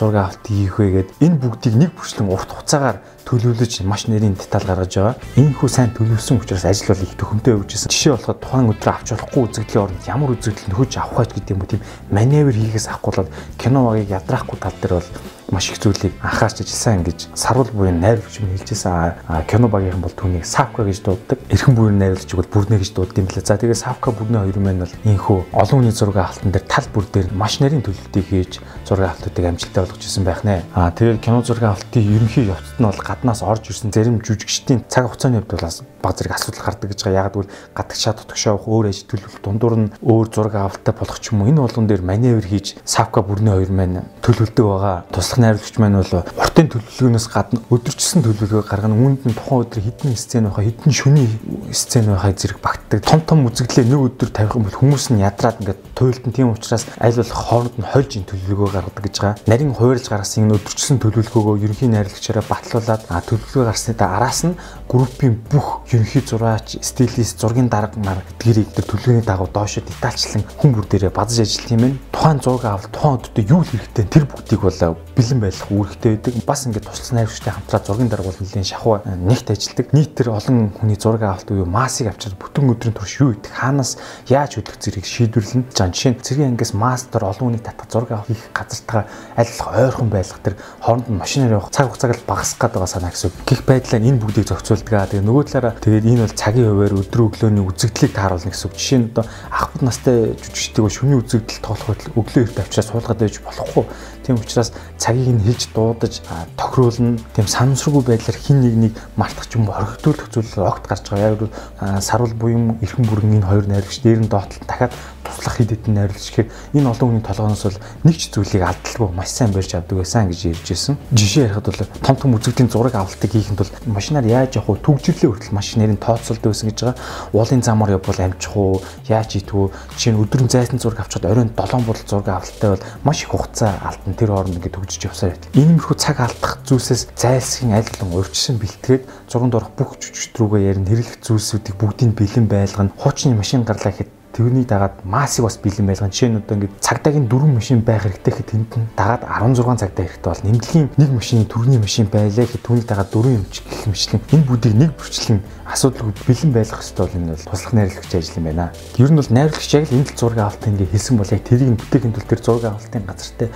зургийн авалт хийх вэ гэд энэ бүгдийг нэг бүрчлэн урт хугацаагаар төлөвлөж маш нэрийн деталь гаргаж байгаа. Иймэрхүү сайн төлөвлөсөн учраас ажил бол их төхөмтэй явжсэн. Жишээ болоход тухайн өдрөө авч болохгүй үзэгдлийн оронд ямар үзэгдэл нөхөж авах гэж гэдэг юм уу тийм маневр хийгээс авахгүй бол кино багийг ядраахгүй тал дээр бол маш их зүйлийг анхаарч ажилласан гэж сарвал буян найруулагч юм хэлжсэн. Кино багийнхан бол түүнийг Савка гэж дууддаг. Эрхэн буян найруулагч бол Бүрнэ гэж дууддаг юм лээ. За тэгээ Савка Бүрнэ хоёр маань бол инхүү олон хүний зураг авалтан дээр тал бүр дээр маш нарийн төлөвлөлтийг хийж зураг авалтуудыг амжилттай болгож ирсэн байх нэ. Аа тэгээд кино зураг авалтын ерөнхий явцад нь бол гаднаас орж ирсэн зарим жүжигчдийн цаг хугацааны хувьд бол баг зэрэг асуудал гардаг гэж байгаа. Яг гэвэл гадагшаа тутагшаа авах өөр ажил төлөвлөлт дундуур нь өөр зураг авалттай болох ч юм уу энэ болгон дээр маневр хийж Савка Бүрнэ хоёр маань төлөвлөлтөө байгаа. Туслах найруулагч маань бол уртын төлөвлөгөөнөөс гадна өдөрчсөн төлөвлөгөө гаргана. Үүнд нь тухайн өдөр хэдэн сцен байхаа, хэдэн шөний сцен байхаа зэрэг багтдаг. Том том үзэгдлээ нэг өдөр тавих юм бол хүмүүс нь ядраад ингээд туйлтан тийм учраас аль болох хооронд нь хольж ин төлөвлөгөө гаргадаг гэж байгаа. Нарийн хуурж гаргасан энэ өдөрчсөн төлөвлөгөөгөө ерөнхий найруулагчаараа батлуулаад төлөвлөгөө гарсны араас нь группийн бүх ерөнхий зураач, стилист, зургийн дарга нар гэдгийг тэр төлөвлөгөөний дагуу доошо детальчлан хүн бүр дээрээ базж ажиллах юм байна. Тухайн зураг авал тухайн өдөртөө юу хэрэгтэй тэр бүгдийг бол бэлэн байх үүрэгтэй байдаг. Бас ингээд туслах найруулагчтай хамтраад зургийн дарга бол нэлийн шахуу нэгт ажилдаг. Нийтээр олон хүний зураг авалт буюу массыг авчирд бүтэн өдрийн турш юу идэх, хаанаас яаж хөдөлгөх зэрэг шийдвэрлэн. За жишээ нь цэргийн ангиас мастер олон хүний татах зураг авах хийх газартаа аль ойрхон байлгах тэр хооронд нь машинаар явах цаг хугацааг л багасгах гэдэг санаа гэсэн. Гэх байдлаар энэ бүгдийг зохицуулдаг. Тэгээ нөгөө талаараа тэгээд энэ бол цагийн хуваар өдрөө өглөөний үзэгдлийг тааруулна гэсэн үг. Жишээ нь одоо ах プ настай жүжигчдийг шөнийн үзэгдэл тоглох байтал өглөө эрт авчираа суулгаад байж болохгүй. Тийм учраас цагийг нь хэлж дуудаж тохируулна. Тийм санамсаргүй байдлаар хин нэг нэг мартах юм уу орхигдуулах зүйл огт гарч байгаа. Яг сарвал буюу эрхэн бүрэн энэ хоёр найрагч дээр нь доотлол дахиад туслах хэд хэдэн найруулагч гэхээр энэ олон хүний толгоноос бол нэг ч зүйлийг алдалгүй маш сайн барьж авдаг байсан гэж ярьж ирсэн. Жишээ ярихад бол том том үзэгдлийн зураг авалтыг хийхэд бол машинаар яаж явах вэ? Түгжирлээ хүртэл машинарын тооцоолдог байсан гэж байгаа. Уулын замаар явбал амжих уу? Яаж ийдэх үү? Жишээ нь өдрөн зайсан зураг авчихад оройн 7 будал зураг авалттай бол маш их хугацаа алдна. Тэр хооронд ингээд төгжиж явсаар байт. Иймэрхүү цаг алдах зүйлсээс зайлсхийн аль болон урьдчилан бэлтгээд зурганд орох бүх жүжигчд рүүгээ ярин хэрэглэх зүйлсүүдийг бүгдийг бэлэн байлгана. Хуучны машин гарлаа гэхэд Тэрний дагаад массыг бас бэлэн байлгана. Жишээ нь одоо ингээд цагдаагийн 4 машин байх хэрэгтэй гэхэд тэнд нь дагаад 16 цагдаа хэрэгтэй бол нэмлэгийн нэг машины төрний машин байлаа гэхэд түүний дагаад 4 юмч гэх мэтлэн энэ бүдийг нэг бүрчлэн асуудал бэлэн байлгах хэрэгтэй бол энэ бол туслах найрлагч ажил юм байна. Ер нь бол найрлагч яг энэ зураг авалтын ингээ хэлсэн бол яг тэрийг бүтээхийн тул тэр зураг авалтын газартай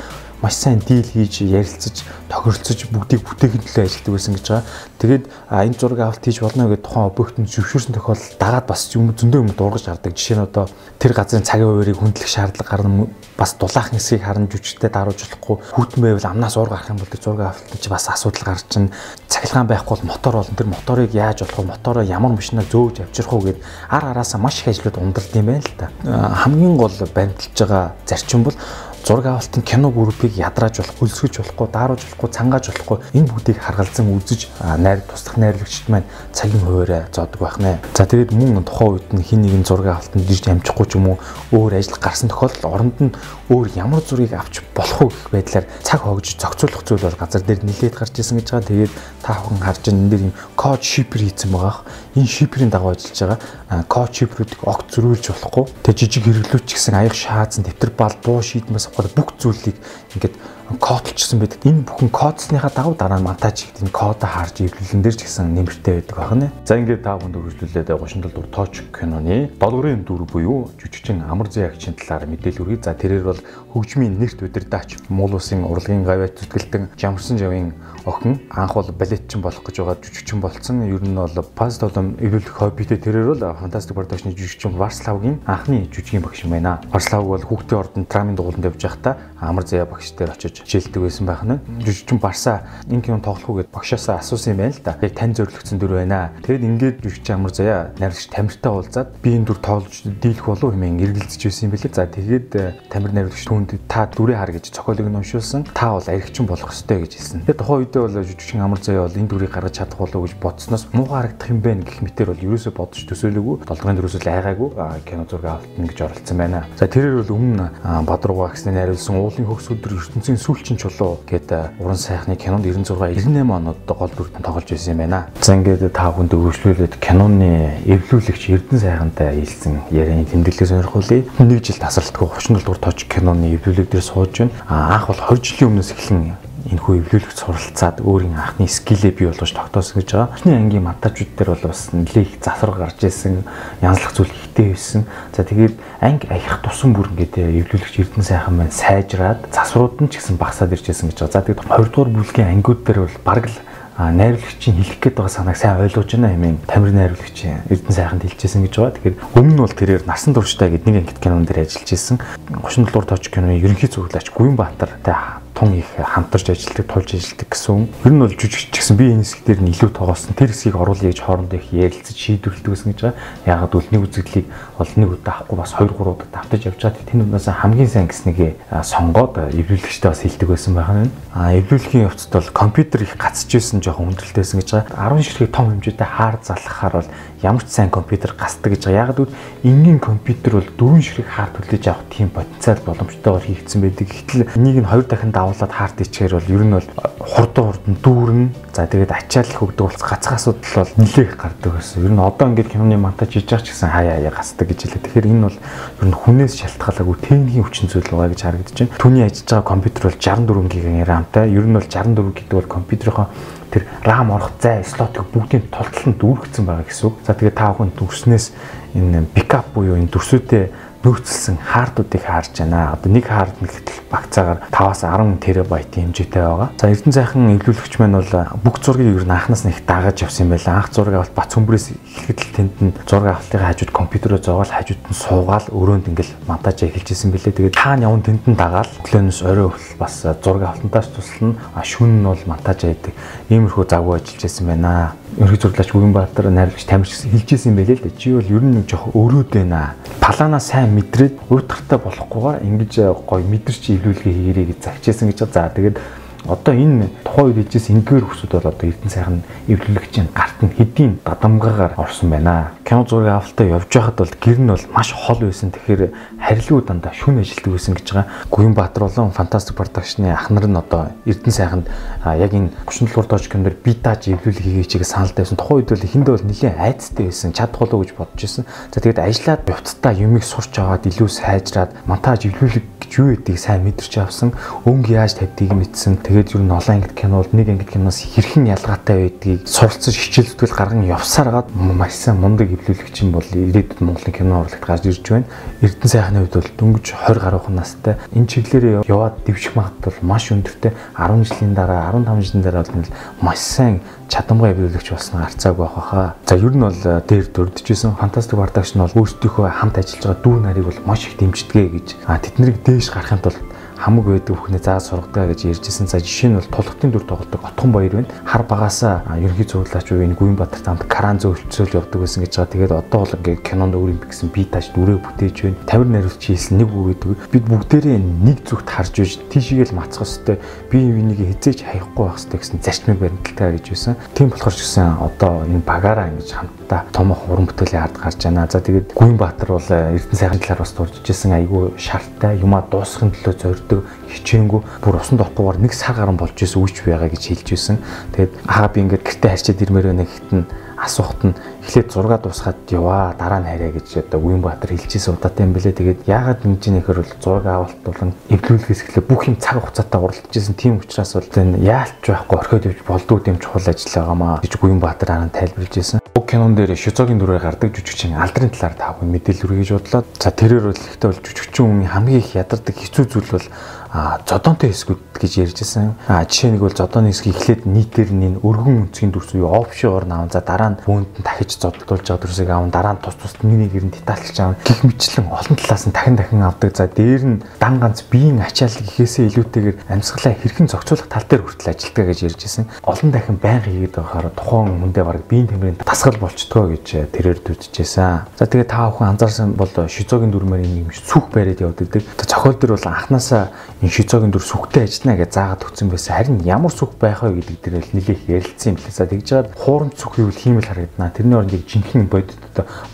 маш сайн дийл хийж ярилцаж тохиролцож бүгдийг бүтээхэд төлөө ажилладаг байсан гэж байгаа. Тэгээд энэ зураг авалт хийж болно гэдэг тухайн объектын зөвшөөрсөн тохиолдолд дагаад бас юм зөндөө юм дургаж хардаг. Жишээ нь одоо тэр газрын цагийн хуваарийг хүндлэх шаардлага гарна бас дулаахан хэсгийг харан жүжигтэй дарууж болохгүй. Хүүтэн байвал амнаас уур гарах юм бол тэр зураг авалтанд чи бас асуудал гарч чинь цахилгаан байхгүй бол мотор болно тэр моторыг яаж болох вэ? Мотороо ямар машинаар зөөж авчрах уу гэд ар араасаа маш их ажлууд ундралт юм байна л та. Хамгийн гол баримталж байгаа зарчим бол зураг авалтын кино группийг ядрааж болох, хөлсгөж болохгүй, дааруулж болохгүй, цангааж болохгүй энэ бүдийг харгалзан үзэж найр туслах найрлагчд маань цагийн хуваараа зоодог байх нэ. За тэгээд мөн тухайн үед нь хин нэгэн зураг авалтанд диж амжихгүй ч юм уу өөр ажил гарсан тохиолдолд оронд нь өөр ямар зургийг авч болох уу гэх байдлаар цаг хогж зохицуулах зүйл бол газар дээр нилээд гарч исэн гэж байгаа. Тэгээд та бүхэн харж байгаа энэ дээр юм код шипер хийсэн байгаа. Энэ шиперийн дагуу ажиллаж байгаа. Код шиперүүдийг огт зөрүүлж болохгүй. Тэгээд жижиг хэрэглүүч гэсэн аяг шаазан, дэвтэр бал, буу шийдмээс авах бүх зүйлийг ингээд кодчсон байдаг. Энэ бүхэн кодсныхаа дагуу дараа нь монтаж хийх энэ кодоо харж эвлэлэн дээр ч гэсэн нэмэртэй байдаг байна. За ингээд та бүхэнд өргөжлүүлээд гошин тал дүр тооч киноны долгорын дүр буюу жүжигчин Амар Зэягчийн талаар мэдээлэл өргөе. За тэрээр бол хөгжмийн нэрт удирдаач Мул улсын урлагийн гавьяа зүтгэлтэн Жамарсан Жавын охин анх бол балетчин болох гэж байгаа жүжигчин болцсон. Ер нь бол паст толом эвлүүлэх хоббитэй тэрээр бол фантастик продакшны жүжигчин Варславгийн анхны жүжигийн багш юм байна. Варслав бол хүүхдийн ордонд драмын дугууланд явж байхдаа Амар Зэя багш дээр очиж хичээлдэг байсан байх нь. Жүжигчин Барса энэ кино тоглох уу гэд багшаасаа асуусан юм байна л да. Яг тань зориулагдсан дүр байна. Тэгэд ингээд жүжигчин Амар Зэя найрагч Тамиртай уулзаад би энэ дүр тоглож дийлэх болов хэмээн эргэлзэж байсан юм билээ. За тэгээд э, Тамир найруулагч түүнд та дүрээ хар гэж цохиолыг нь уншуулсан. Та бол аригчин болох ёстой гэж хэлсэн. Тэгээд тухайн үед үедээ бол жүжигчин амар заяа бол энэ дүрийг гаргаж чадах болов гэж бодсноос муухай харагдах юм байна гэх мэтэр бол ерөөсөө бодож төсөөлөөгүй. Долдгын дөрөөс л айгаагүй кино зураг авалтна гэж оролцсон байна. За тэрээр бол өмнө Бадрууга гисний найруулсан уулын хөгс өдөр ертөнцийн сүүлчин чулуу гэдэг уран сайхны кинонд 96 98 онод гол дүртэн тоглож байсан юм байна. За ингээд та бүхэнд өргөжлүүлээд киноны эвлүүлэгч Эрдэнэ сайхантай хэлсэн ярианы тэмдэглэлээ сонирхуулъя. Нэг жил тасралтгүй 30 дугаар точ киноны эвлүүлэг дээр сууж байна. Анх бол 20 жилийн өмнөөс эхлэн энэхүү эвлүүлэгт суралцаад өөрийн анхны скилээ бий болгож тогтоосон гэж байгаа. Эхний ангийн монтажууд дээр бол бас нэлээд их засвар гарч ирсэн, янзлах зүйл ихтэй байсан. За тэгээд анги аях тусан бүр ингээд эвлүүлэгч Эрдэнэ сайхан маань сайжраад засварууд нь ч гэсэн багасаад иржсэн гэж байгаа. За тэгээд 20 дугаар бүлгийн ангиуд дээр бол бараг л найруулагчийн хэлэх гээд байгаа санааг сайн ойлгож байна хэмээн тамир найруулагчийн Эрдэнэ сайханд хэлчихсэн гэж байгаа. Тэгэхээр өмнө нь бол тэрээр насан туршдаа гэд нэг ангит кинон дээр ажиллаж исэн. 30 доллар тооч киноны ерөнхий зөвлөгч Гүн Баатар тун их хамтарч ажилладаг, тулж ажилладаг гэсэн. Ер нь бол жүжигч гэсэн би энэ хэсэг дээр нь илүү тоогоосон. Тэр хэсгийг оруулъя гэж хоорондоо их ярилцаж шийдвэрлэдэг гэсэн гэж байгаа. Яагаад гэвэл нэг үзэгдлийг бол нэг удаа авахгүй бас 2 3 удаа давтаж явж байгаа. Тэнд унаас хамгийн сайн гэснийг сонгоод эвлүүлэгчтэй бас хэлдэг байсан байх нь. А эвлүүлэхийн явцад бол компьютер их гацж исэн жоохон хүндрэлтэйсэн гэж байгаа. 10 ширхэг том хэмжээтэй хаар залхахаар бол ямар ч сайн компьютер гасдаг гэж байгаа. Яг л энгийн компьютер бол дөрвөн ширхэг хаар төлөж авах тийм потенциал боломжтойгоор хийгдсэн байдаг. Гэтэл энийг нь хоёр дахин давуулаад хаард ичгээр бол ер нь бол хурдан хурдан дүүрэн за тэгээд ачаал их өгдөг болц гацх асуудал бол нэлээх гардаг байсан. Ер нь одоо ингээд киноны монтаж хийж байгаа ч гэсэн хаяа хаяа гасдаг гэж хэлээ. Тэгэхээр энэ бол ер нь хүнээс шалтгаалаагүй техникийн хүчин зүйл байгаа гэж харагдаж байна. Түүний ажиллаж байгаа компьютер бол 64 ГБ RAM-тай. Ер нь бол 64 гэдэг бол компьютерийнхоо тэр RAM орох зай слотыг бүгдийн тулталд дүүргэсэн байгаа гэсэн үг. За тэгээд та бүхэн дүрснээс энэ пикап буюу энэ дүрсүүтэй нөөцлсөн хаардуудыг харж байна. Одоо нэг хард нэгтэл багцаагаар 5-аас 10 терабайтын хэмжээтэй байгаа. За Эрдэнэ сайхан эвлүүлэгч маань бол бүх зургийг ер нь анхнаас нь их дагаж явсан байлаа. Анх зураг авалт бац хөмбөрөөс ихэд л тэнд нь зураг авалтын хажууд компьютероо зоогоол хажууд нь суугаал өрөөнд ингээл монтаж хийлжсэн бэлээ. Тэгээд таана явн тэнд нь дагаал төлөөнөөс орой өвл бас зураг авалтантаас туслана. Шүн нь бол монтаж хийдэг. Иймэрхүү завгүй ажиллаж байсан байна ерхий зурлаач Бүгэнбаатар найрлагч тамирч хэлжсэн юм байлээ л да. Чи бол ер нь нэг жоох өрөөд байна. Палана сайн мэдрээд уйтгартай болохгүйгээр ингэж гоё мэдэрч ивлүүлгээ хийгэрэй гэж загчээсэн гэж. За тэгээд Одоо энэ тухайн үед ижээс ингээр хүсүүд бол одоо Эрдэнэ сайхан эвлүүлэгчийн гарт нь хэдийн дадамгаагаар орсон байна. Кино зургийн авалтаа явж байхад бол гэр нь бол маш хол байсан. Тэгэхээр харилгуу дандаа шүн ажилтдаг байсан гэж байгаа. Гүн Баатар болон Fantastic Production-ы ах нар нь одоо Эрдэнэ сайханд яг энэ 37 дугаар дооч кинонд би тааж эвлүүлэг хийчихээ саналтай байсан. Тухайн үед бол эхэндээ бол нэлээд айцтай байсан. Болов уу гэж бодож байсан. За тэгээд ажиллаад явцдаа юмыг сурч аваад илүү сайжраад монтаж эвлүүлэг гэж юу гэдгийг сайн мэдэрч авсан. Өнгө яаж тавьдгийг мэдсэн. Тэгээд юу н олон ангид кино бол нэг ангид киноос хэрхэн ялгаатай байдгийг суралцаж хичээл зүтгэл гарган явсараад маш сайн мундаг эвлүүлэгч юм бол ирээдүйд Монголын кино урлагт гарч ирж байна. Эрдэнэ сайхны хувьд бол дөнгөж 20 гаруй хүн настай. Энэ чиглэлээр яваад дэвших магадлал маш өндөртэй. 10 жилийн дараа 15 жилийн дараа бол маш сайн чадамгай эвлүүлэгч болсноо арцааг байх хаа. За ер нь бол э, дээр дурдчихсэн бардагч нь бол өөрсдийнхөө хамт ажиллаж байгаа дүү нарыг бол маш их дэмждэг гэж. А тэднийг дээш гарахын тулд хамаг байдаг бүхнээ заа сургадаг гэж ярьжсэн. За жишээ нь бол тулгтын дүр тоглодог Отхон баяр байна. Хар багасаа ерөнхий зөвлөлаач уу энэ Гүн Батар тамд Каран зөвлөлцөөл явдаг байсан гэж байгаа. Тэгээд одоо бол ингээ кинонд өөрийн гэсэн би тааш дүрээ бүтээж байна. Тамир нариулч хийсэн нэг үг гэдэг. Бид бүгдээрээ нэг зүгт харж иж тийшгээл мацах хэвээр би энийг хизээч хаяхгүй байх хэвээр гэсэн зарчмыг баримталтай гэж байсан. Тийм болохоор ч гэсэн одоо энэ багаараа ингэж хамтдаа томох уран бүтээлийн ард гарч байна. За тэгээд Гүн Баатар бол Эрдэнэ сайхан талаар бас дурж ижсэн айгүй шарттай юмаа дуусгахын төлөө зорь өртөг хичээнгүү бүр усан дотгоор нэг сар гарan болж исэн үүч байгаа гэж хэлж байсан. Тэгээд аа би ингээд гэртээ харчаад ирмээр байна гэхтэн асуухт нь эхлээд зураг дуусгаад яваа дараа нь харьяа гэж одоо Уянбаатар хэлчихсэн удаатай юм бэлээ. Тэгээд яагаад ингэж нэхэр бол зураг авалт болон эвлүүлгээс эхлээ бүх юм цаг хугацаатай уралдажсэн тийм учраас бол энэ яалтч байхгүй орхиод явж болдгоо гэм чухал ажил байгаамаа гэж Уянбаатар харан тайлбарлаж байсан. Уг кинон дээр шизогийн дүрээр гардаг жүжигчин алдрын талаар та бүхэн мэдээлэл хүргэж бодлоо. За тэрээр бол ихтэй бол жүжигчин хүн хамгийн их ядардаг хэцүү зүйл бол зодонтой хэсгүүд гэж ярьжсэн. Жишээ нэг бол зодооны хэсгийг эхлээд нийтээр нь өргөн үнцгийн дүрс уу офшор наав за дараа нь бүүнд нь дахиж зодтолж байгаа дүрсийг аав дараа нь тус тус нэг нэгээр нь детальчж аав гих мэтлэн олон талаас нь дахин дахин авдаг. За дээр нь дан ганц биеийн ачаалал гэхээсээ илүүтэйгээр амьсгалаа хэрхэн зохицуулах тал дээр хүртэл ажилтгаа гэж ярьжсэн. Олон дахин байнга хийгээд байхаар тухайн хүндээ баг биеийн тэмрийн тасгал болчдгоо гэж тэрээр дүүжижсэн. За тэгээ та бүхэн анзаарсан бол шизогийн дүрмээр юм сүх байраад явдаг. Зохиол дээр бол анханасаа энэ шизогийн дүр сүхтэй ажиллана гэж заагаад өгсөн байсан. Харин ямар сүх байх вэ гэдэг дээр л нэлээх ярилцсан юм лээ. За тэгж жаад хууран сүх гэвэл хиймэл харагдана. Тэрний оронд яг жинхэнэ бодит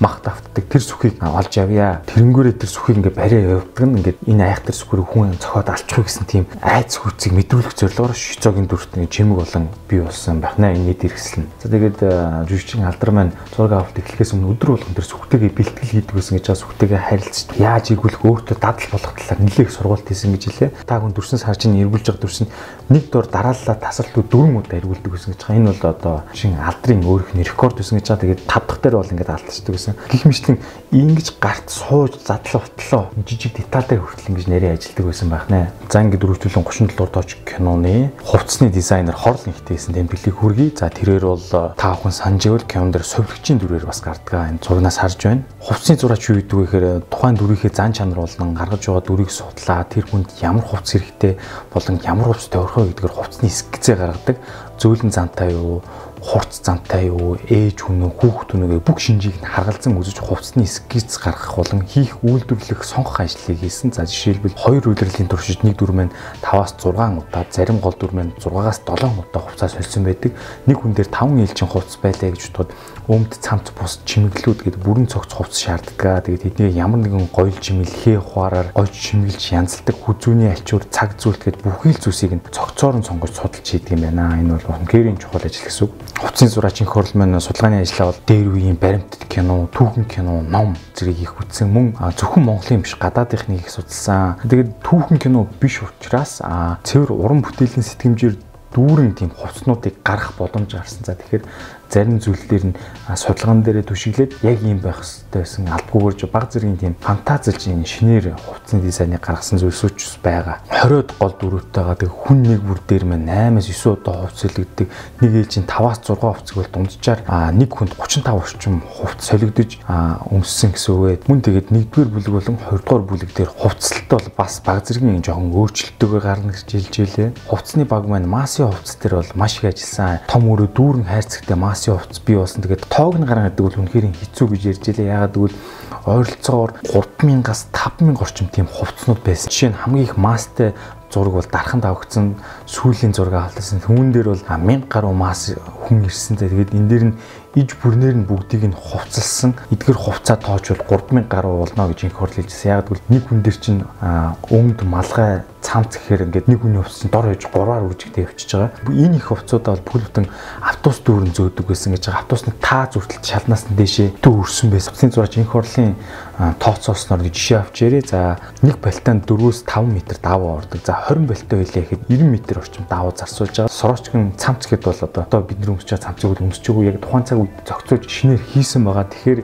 мах давтдаг тэр сүхийг олж авъя. Тэрэнгүүрээ тэр сүхийг ингээ бариа явуулдаг нь ингээ энэ айхтар сүхрийг хүн цохоод алчих гэсэн тийм айц хүчийг мэдрүүлэх зорилгоор шизогийн дүрт нэг чимэг болон бий болсон байх нэ энэ дэргэслэн. За тэгээд жүжигчин алдар маань зураг авалт эхлэхээс өмнө өдөр болгон тэр сүхтэйгээ бэлтгэл хийдэг гэсэн гэж байгаа сүхтэйгээ харилцаж яаж игүүлэх өөртөө дадал болох талаар нэлээх сургалт хийсэн гэж хэлээ та хүн дүрсэн сар чинь эргүүлж байгаа дүрсэн нэг дор дарааллаа тасралтууд дөрвөн удаа эргүүлдэг гэсэн гэж байгаа. Энэ бол одоо шин алдрын өөрөх нь рекорд гэсэн гэж байгаа. Тэгээд тав дахь дээр бол ингээд алдчихдаг гэсэн. Гэх мэтлэн ингэж гарт сууж задлаа утлаа жижиг деталь дээр хүртэл ингэж нэрээ ажилдаг байсан байх нэ. За ингээд дөрвөлжүүлэн 37 дугаар дооч киноны хувцсны дизайнер хорл нэгтэйсэн тэмдэглэлийг хүргэе. За тэрээр бол та бүхэн санаж байвал кинон дээр совлогчийн дүрээр бас гардаг. Энэ зурнаас харж байна. Хувцсны зураач юу гэдэг вэ гэхээр тухайн дүрийнхээ зан чанар болон гаргаж байгаа дүрийг судлаа. Тэр хүнд ямар хувцс хэрэгтэй болон ямар хувцастай орхоо гэдгээр хувцсны скицээ гаргадаг. Зөөлөн зантай юу, хурц зантай юу, ээж хүн үү, хүүхэд хүн үү бүх шинжийг нь харгалзан үзэж хувцсны скиц гаргах болон хийх үйлдвэрлэх сонгох ажлыг хийсэн. За жишээлбэл хоёр үйлрлийн туршид нэг дүр маань 5-аас 6 удаа, зарим гол дүр маань 6-аас 7 удаа хувцас солисон байдаг. Нэг хүн дээр 5 ээлжин хувцас байлаа гэж бодоход өмд цамц бус чимэглүүд гэдэг бүрэн цогц хувцас шаарддаг. Тэгээд тэдний ямар нэгэн гоёл чимэл хээ ухаараар гойж чимэглж янзалдаг хүзүүний альчуур цаг зүйлт гэдэг бүхий л зүйлсийг нь цогцоор нь сонгож судалж хийдэг юм байна. Энэ бол гэрийн чухал ажил гэсэн үг. Хувцсын зураачин хөрл маань судалгааны ажиллаа бол дээр үеийн баримтат кино, түүхэн кино, ном зэрэг их үтсэн мөн зөвхөн Монголын биш гадаадынхныг их судалсан. Тэгээд түүхэн кино биш учраас цэвэр уран бүтээлийн сэтгэмжээр дүүрэн тийм хувцснуудыг гарах боломж гарсан. За тэгэхээр зарим зүйлээр нь судалгаан дээрээ түшиглээд яг ийм байх хэрэгтэй байсан алдгүйгээр баг зэргийн тийм фантазилж энэ шинээр хувцсны дизайныг гаргасан зүйлсүүч байгаа. 20-од гол дүрүүтэйгээ тэг хүн нэг бүр дээр мэн 8-аас 9 удаа хувцс солигддог. Нэг ээлжийн 5-аас 6 хувцсыг бол дунджаар нэг хүнд 35 орчим хувцс солигдож өмссөн гэсэн үг. Мөн тэгээд 1-р бүлэг болон 2-р бүлэг дээр хувцсалтай бол бас баг зэргийн жоохон өөрчлөлтөөгөө гарна гэж хэлж илээ. Хувцсны баг маань массын хувцс дээр бол маш их ажилласан. Том өрөө дүүрэн хайрцагтай масс масын хувцас бий болсон. Тэгээд тоог нь гараа гэдэг бол үнэхээр хэцүү гэж ярьж илээ. Ягаад гэвэл ойролцоогоор 3000-аас 5000 орчим тийм хувцснууд байсан. Жишээ нь хамгийн их мастай зураг бол дархан давагдсан сүүлийн зураг авалтсан. Хүмүүн дээр бол 1000 гаруй мас хүн ирсэнтэй. Тэгээд энэ дээр нь иж бүрнээр нь бүгдийг нь хувцалсан. Эдгэр хувцаа тоож бол 3000 гаруй болно гэж инх хурл хэлжсэн. Яг гэвэл нэг хүн дээр чинь өмд малгай цамц гэхээр ингээд нэг хүний хувцас чинь дор хэж гурваар үржигтэй явчихж байгаа. Энэ их хувцуудаа бол бүл бүтэн автобус дүүрэн зөөдөг байсан гэж байгаа. Автобусны таа зүртэл шалнаас нь дээшээ дүү өрсөн байсан. Хувцсын зураач инх хурлын тооцоосноор нэг жишээ авч ярээ. За нэг балтаанд 4-5 м даваа ордог. За 20 балтай байлаа гэхэд 90 м орчим даваа зарцуулж байгаа. Сороочгын цамц гэд бол одоо бид нар өмсөж байгаа цамцыг үл өмсөж байгаа яг тухайн цаг үед зохицуулж шинээр хийсэн байгаа. Тэгэхээр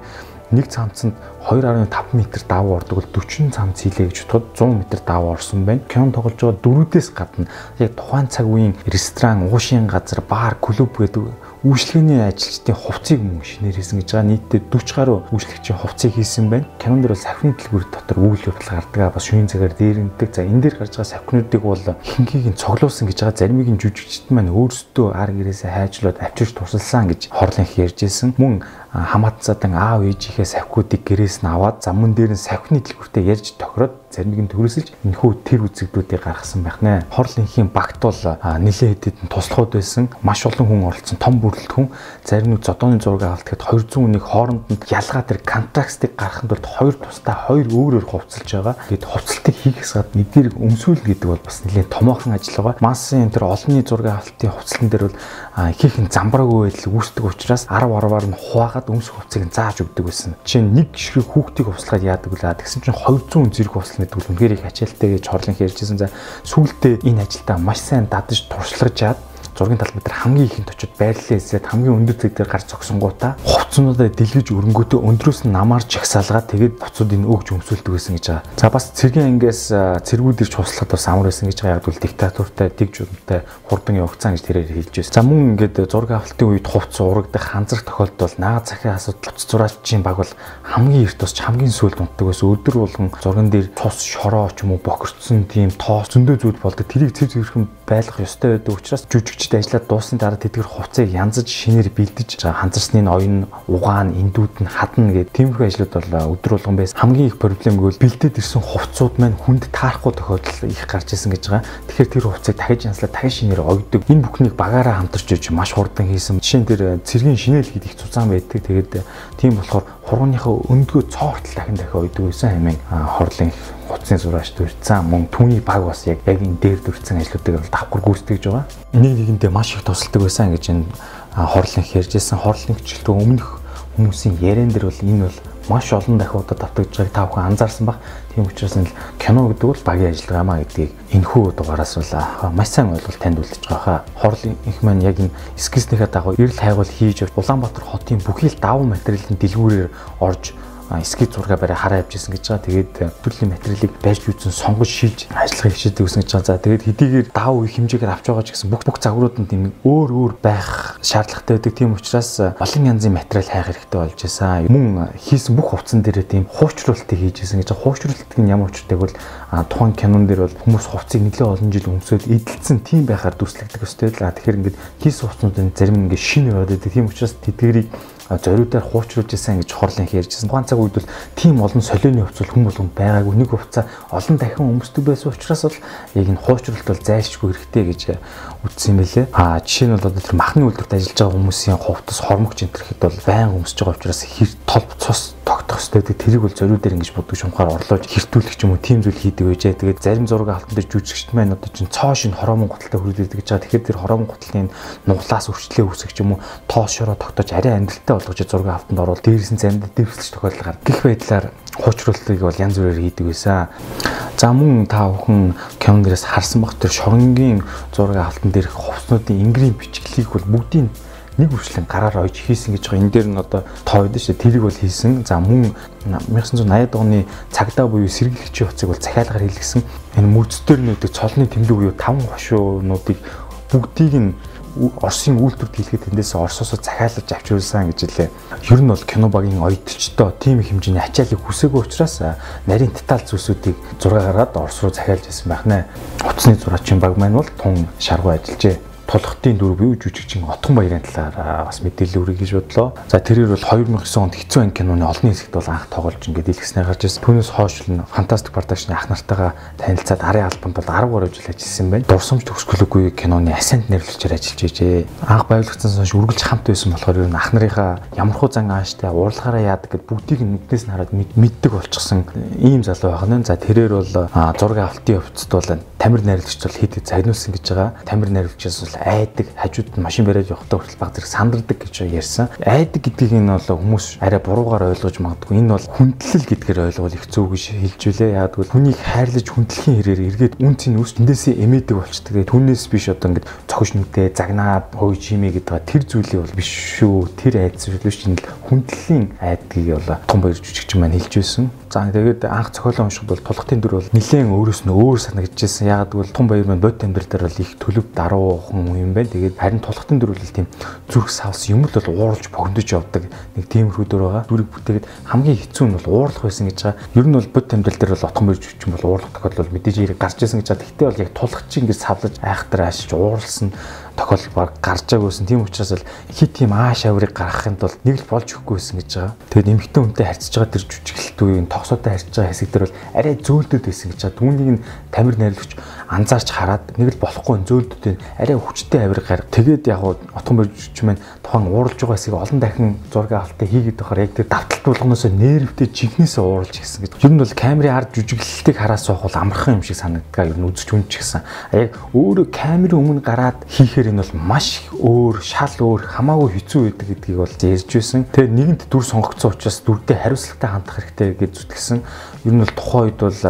нэг цамцанд 2.5 м даваа ордог бол 40 цамц хийлээ гэж бодоход 100 м даваа орсон байна. Кинон тоглож байгаа дөрүүдээс гадна яг тухайн цаг үеийн ресторан, уушийн газар, бар, клуб гэдэг үйлчлэгээний ажилчдын хувцсыг мөн шинээр хийсэн гэж байгаа. Нийтдээ 40 гаруй үйлчлэгчийн хувцсыг хийсэн байна. Кинонд дэр бол савхины дэлгүүр дотор үйл явдал гардаг. Бас шүйн цагаар дээрэндэг. За энэ дээр гарч байгаа савхинуудыг бол хинхийг нь цоглуулсан гэж байгаа. Заримыг нь жүжигчд маань өөрсдөө ар гэрээсээ хайжлаад авчирч тусалсан гэж хорлон ярьжсэн. Мөн хамаатцаадан аав ээжийнхээ савхиудыг гэрээс нь аваад замун дээр нь савхины дэлгүүртээ ярьж тохироод заримыг нь төрөсөлж энэхүү тэр үзэгдүүдийг гаргасан байх нэ. Хорлынхийн багт бол нэлээд хэдэд туслахуд байсан. Маш олон хүн оролцсон том бүрэлдэхүүн зарим нэг зодооны зураг авалт гэхэд 200 хүнийг хооронд нь ялгаа тэр контрастыг гаргахын тулд хоёр тусдаа хоёр өөрөөр хувцалж байгаа. Тэгэд хувцалтыг хийхээс гадна эдгэрийг өмсүүл гэдэг бол бас нэлээд томоохон ажил байгаа. Массын тэр олонний зураг авалтын хувцлан дээр бол ихийнх нь замбраагүй байдал үүсдэг учраас 10 10-аар нь хуваагаад өмсөх хувцсыг зааж өгдөг байсан. Жишээ нь нэг гişрэг хүүхдийг хувцлагаад яадаг вэ? Тэгсэн чинь 200 зэрэг хувцлна гэдэг бол үнээр их ачаалттай гэж хорлон ярьжсэн. За сүүлдээ энэ ажилдаа маш сайн дадаж туршлагаж чад зургийн талбай дээр хамгийн ихэнд очиод байрлалаа эсрээд хамгийн өндөр зэг дээр гарч зогсонгуудаа хувцснуудаа дэлгэж өрөнгөтөө өндрөөс нь намаар жагсаалгаад тэгээд буцуудыг өгж өмсүүлдэг байсан гэж байгаа. За бас цэргийн ангиас цэргүүд ирж хуслахад бас амар байсан гэж байгаа. Яг бол диктатуртай, дэг журамтай хурдан явагцсан гэж тэрээр хэлж байсан. За мөн ингээд зураг авалтын үед хувц урагдах ханзар тохиолдол наад захын асуудал утас зураачийн баг бол хамгийн эрт тусч хамгийн сүүлд унтдаг байсан. Өдөр болгон зурган дээр цус шороо ч юм уу бохирдсон тийм тоо зөндөө зүйл болдог. Тэрийг цэв цэвэрхэн байлгах ёстой байдаг учраас жүжигч Эмчтэй ажиллаад дуусны дараа тэдгэр хувцыг янзаж шинээр бэлдэж ханзарсны ноён угаан эндүүд нь хадна гэдэг тиймэрхүү ажлууд бол өдөр болгон байсан. Хамгийн их проблем гэвэл бэлдээд ирсэн хувцууд маань хүнд таарахгүй тохиолдол их гарч ирсэн гэж байгаа. Тэгэхээр тэр хувцыг дахиж янзлаад дахиж шинээр ойдог. Энэ бүхнийг багаараа хамтарч иж маш хурдан хийсэн. Жишээ нь тэр цэргийн шинээл гэдэг их цуцаан байдаг. Тэгээд тийм болохоор хурууныхаа өндгөө цоортол дахин дахин ойдог байсан хэмээн хорлын гуцны зураач дүрцэн мөн түүний баг бас яг яг энэ дээр дүрцэн ажлуудыг бол давхар гүйцэтгэж байгаа. Нэг нэгэндээ маш их тусалдаг байсан гэж энэ хорлонх ярьжсэн. Хорлонхчлээ өмнөх хүмүүсийн яриан дээр бол энэ бол маш олон дахиудад давтагдж байгааг та бүхэн анзаарсан баг. Тийм учраас энэ кино гэдэг бол багийн ажиллагаа маа гэдгийг энэхүү дугаараас бол маш сайн ойлгол танд үлдэж байгаа хаа. Хорлын их маань яг энэ эскизнийхээ дагуу эрэл хайгуул хийж Улаанбаатар хотын бүхий л давуу материалын дэлгүүрээр орж скет зургаа барай хараа явжсэн гэж байгаа. Тэгээд э, төрлийн материалыг байж үүсэн сонгож шилж ажиллах хийдэг гэсэн гэж байгаа. За тэгээд хэдийгээр дав үе хэмжээгээр авч байгаа ч гэсэн бүх бүх загварууд нь тийм өөр өөр байх шаардлагатай байдаг. Тийм учраас э, олон янзын материал хайх хэрэгтэй болж байсан. Мөн хийсэн бүх хувцсан дээрээ тийм хуучруулалтыг хийжсэн гэж байгаа. Хуучруулалт нь ямар учиртайг бол тухайн кинон дээр бол хүмүүс хувцсыг нэлээд олон жил өмсөөл эдэлсэн тийм байхаар дүрслэгдэх өстэй л. Тэгэхээр ингээд хийсэн хувцнуудын зарим ингээд шинэ яваад байдаг. Тийм учраас тэдгэрийг зориудаар хуучруулж исэн гэж хорлон ярьжсэн. Тухайн цаг үед бол тийм олон солионы хувцас хүн болгон байгаагүй нэг хувцас олон дахин өмсдөг байсан учраас бол яг энэ хуучралт бол зайлшгүй хэрэгтэй гэж үздсэн юм байлээ. А жишээ нь бол одоо тэр махны үйлдвэрт ажиллаж байгаа хүмүүсийн хувцас хормогч энэ төрхэд бол байнга өмсөж байгаа учраас хэр толб цус тогтох хэрэгтэй тэрийг бол зориуд дээр ингэж боддог шумхаар орлож хэртүүлэх юм уу тийм зүйл хийдэг байжээ. Тэгээд зарим зураг алтан дээр жүжигчт маань одоо чинь цоо шин хороомон гуталтай гэж байгаа. Тэгэхээр тэр хороомон гуталын нуглаас өвчлөө үүсэх юм уу тоос шороо тогтоож арай амжилттай болгож зураг автанд орвол дээрээс нь заримдаа дэвсэлж тохиолдол гардаг. Гэх байдлаар хуучруулалтыг бол янз бүрээр хийдэг байсан. За мөн та бүхэн кинон дээрээс харсан бах тэр шоронгийн зураг алтан дээрх хувцнуудын ингрийн бичглийг бол бүгдийг нэг үрчлэн гараар ойж хийсэн гэж байгаа. Энэ дээр нь одоо байдаг шүү. Тэрийг бол хийсэн. За мөн 1980-ад оны цагдаа буюу сэргийлэгчийн хувцыг бол захиалгаар хийлгсэн. Энэ мөрцдөр нүүдийг цолны тэмдэг буюу таван хошуунуудыг бүгдийг нь Оросын үйлдвэрт хийлгээд тэндээс Оросоос захиалж авч ирсэн гэж хэлээ. Ер нь бол кино багийн оюутчдоо тийм их хэмжээний ачааллыг хүсээгүй учраас нарийн деталь зүйлсүүдийг зураг гаргаад Орос руу захиалж ирсэн байх нэ. Утасны зураачийн баг маань бол тун шаргуу ажиллажээ. Тулхтын дүр буюу жүжигчин Отгон баярын талаар бас мэдээлэл өргөе гэж бодлоо. За тэрээр бол 2009 онд хэцүү анги киноны олонний хэсэгт бол анх тоглож ингээд илгэснээр гарч ирсэн. Түүнээс хойш л фантастик продакшны ах нартайгаа танилцаад арын албанд бол 10 гаруй жил ажилласан байна. Дурсамж төгсгөлгүй киноны асент нэрлэгчээр ажиллаж байжээ. Анх баялагцсан сонш үргэлж хамт байсан болохоор ер нь ах нарынхаа ямархуу зан ааштай уурлахаараа яадаг гэд бүгдийг нүднээс нь хараад мэддэг болчихсон ийм залуу байна. За тэрээр бол зураг авалтын явцад бол тамир найрлагч бол хэд загнуулсан гэж байгаа. Тамир найрлагчаас бол айдаг, хажууд нь машин бариад явахдаа хүртэл баг зэрэг сандардаг гэж ярьсан. Айдаг гэдгийг нь бол хүмүүс арай буруугаар ойлгож магадгүй. Энэ бол хүндлэл гэдгээр ойлгол их зөв гэж хэлж үлээ. Яг тэгвэл хүнийг хайрлаж хүндлэхийн хэрээр эргээд үнцийн үс тэндээсээ эмээдэг болчтой. Түүнээс биш одоо ингээд цохиш нүдэ загнаа хөөж чимээ гэдэг тэр зүйлийг бол биш шүү. Тэр айдас биш чинь хүндлийн айдгийг бол том баяр жүжигч маань хэлж байсан. За тэгээд анх цохиолоо уншихад бол тулхтын дүр бол нэлээд өөрөөс нь өөр санагдчихсан. Ягаад гэвэл том баяр маань бод амьдрал дээр бол их төлөв даруухан юм байна. Тэгээд харин тулхтын дүр бол тийм зүрх савс юм л бол ууралж богдож явдаг нэг тиймэрхүү дүр байгаа. Дүрийг бүтээгээд хамгийн хэцүү нь бол уурлах байсан гэж байгаа. Ер нь бол бод амьдрал дээр бол отгон баяр жүжигч бол уурлах тохиолдол мэдээж хэрэг гарч ирсэн гэж байгаа. Гэхдээ бол яг тулхч ингэж савлаж айхтар аашиж ууралсан тохиолдол баг гарч байгүйсэн. Тийм учраас л хит тийм ааш авирыг гаргахын тулд нэг л болж өгөхгүйсэн гэж байгаа. Тэгээд эмэгтэй хүнтэй харьцаж байгаа тэр жүжиглэлт үеийн тогсоотой харьцаж байгаа хэсэг дээр бол арай зөөлдөд байсан гэж байгаа. Түүнийг нь тамир найрлагч анзаарч хараад нэг л болохгүй зөөлдөд арай хүчтэй авир гарга. Тэгээд яг отгон боржч маань тухайн ууралж байгаа хэсгийг олон дахин зураг авалтаа хийгээд байхаар яг тэр давталт болгоноос нервтэй жигнэсээ ууралж гисэн гэж. Ер нь бол камерын ард жүжиглэлтийг хараад суух бол амархан юм шиг санагддаг. Ер нь үзэж үнч гисэн. Яг өөрөө камерын өмнө гараад хийхээр энэ бол маш өөр, шал өөр, хамаагүй хэцүү байдаг гэдгийг бол ярьж байсан. Тэгээд нэгэнт дүр сонгогдсон учраас дүрдээ хариуцлагатай хандах хэрэгтэй гэж зүтгэсэн. Ер нь бол тухайн үед бол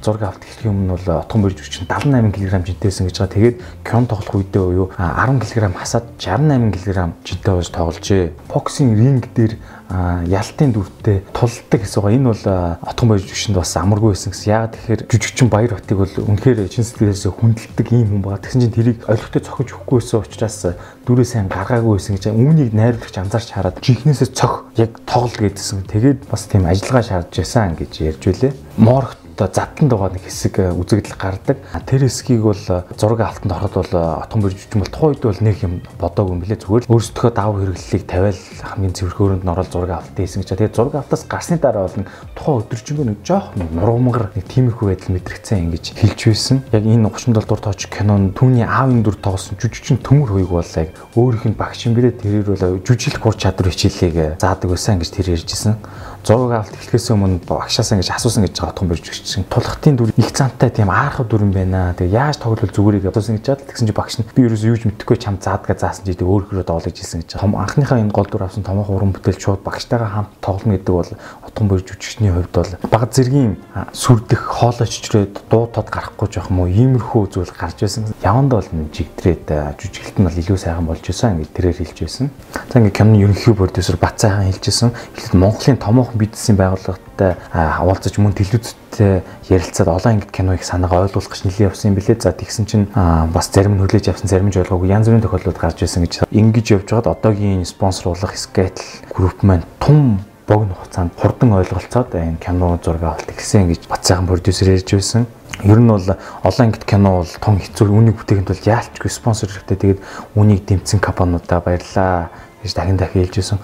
зураг авалт гэхлийн өмнө бол отгон борж өчн 78 кг жинтэйсэн гэж байгаа. Тэгээд кон тоглох үедээ буюу 10 кг хасаад 68 кг жинтэй болж тогложээ. Боксинг ринг дээр ялтын дүртэй тулдаг гэсэн байгаа. Энэ бол отгон баяр жүжигчэнд бас амаргүй байсан гэсэн. Яагаад тэгэхээр жүжигчин Баяр Батыг бол үнэхээр чин сэтгэлээс хүндэлдэг юм хүн байгаа. Тэгсэн чинь тэрийг олигтой цохиж өгөхгүй байсан учраас дүрээ сайн гаргаагүй байсан гэж үүнийг найруулагч анзаарч хараад жихнээсээ цох яг тоглол гэдсэн. Тэгээд бас тийм ажиллагаа шаардж байсан гэж ярьж үлээ. Моргт одоо задланд байгаа нэг хэсэг э, үзэгдэл гардаг. Тэр хэсгийг бол э, зураг алтанд ороход бол э, отгон бирж юм бол тухайн үед бол нэг юм бодоогүй юм билээ. Зүгээр л өөрсдөө даваа хэрэглэлийг тавиал хамгийн цэвэрхөөрөнд нь ороод зураг авалт хийсэн гэж. Тэгээд зураг авалтаас гарсны дараа бол тухайн өдөржингөө нэг жоох нурмгар нэг тиймэрхүү байдал мэдрэгцэн ингэж хэлж байсан. Яг энэ 37 дугаар тооч кинонд түүний аавын дүр тоглосон жүжигчин төмөр хуйг бол яг өөрийнх нь багш юм билээ. Тэрээр бол жүжиглэх ур чадвар хичээлийг заадаг байсан гэж тэр ярьжсэн зураг авалт эхлэхээс өмнө багшаасаа ингэж асуусан гэж байгаа том бирж өгчихсэн. Тулхтын дүр их цантай тийм аархав дүр юм байна. Тэгээ яаж тоглол зүгээрийг асуусан гэж чад тэгсэн чи багш нь би ерөөсөө юуж мэдхгүй чам заадгаа заасан чи өөр хөрөө доолож ийсэн гэж. Том анхныхаа энэ гол дүр авсан томоохон уран бүтээл шууд багштайгаа хамт тоглоно гэдэг бол утган бирж үжигчний хувьд бол баг зэргийн сүрдэх хоолойчрээд дуу тод гарахгүй жоох юм уу иймэрхүү зүйл гарч байсан. Яванд бол жигдрээд жүжиглэлт нь бол илүү сайхан болж исэн гэж тэрээр хэлж байсан. За ингээ киноны ерөнхий продюсер Бат сайхан хэлж исэн. Эхлээд Монголын томоохон бизнесийн байгууллагатай уулзаж мөн телевизтэй ярилцаад олон ангид кино их санаагаа ойлгуулах гэж нэлээд явсан юм билээ. За тэгсэн чинь бас зарим нь хүлээж авсан, зарим нь ойлгоогүй янз бүрийн тохиолдлууд гарч ирсэн гэж. Ингэж явж байгаад одоогийн спонсорлох Skatel групп маань тун богино хугацаанд хурдан ойлголцоод энэ кино зураг авалт ихсэн гэж бат сайхан продюсер ярьж байсан. Ер нь бол олон ангит кино бол том хэцүү үнийг бүтээхэд бол яалчгүй спонсор хэрэгтэй. Тэгээд үнийг дэмцсэн компаниудаа баярлаа гэж дахин дахин хэлж байсан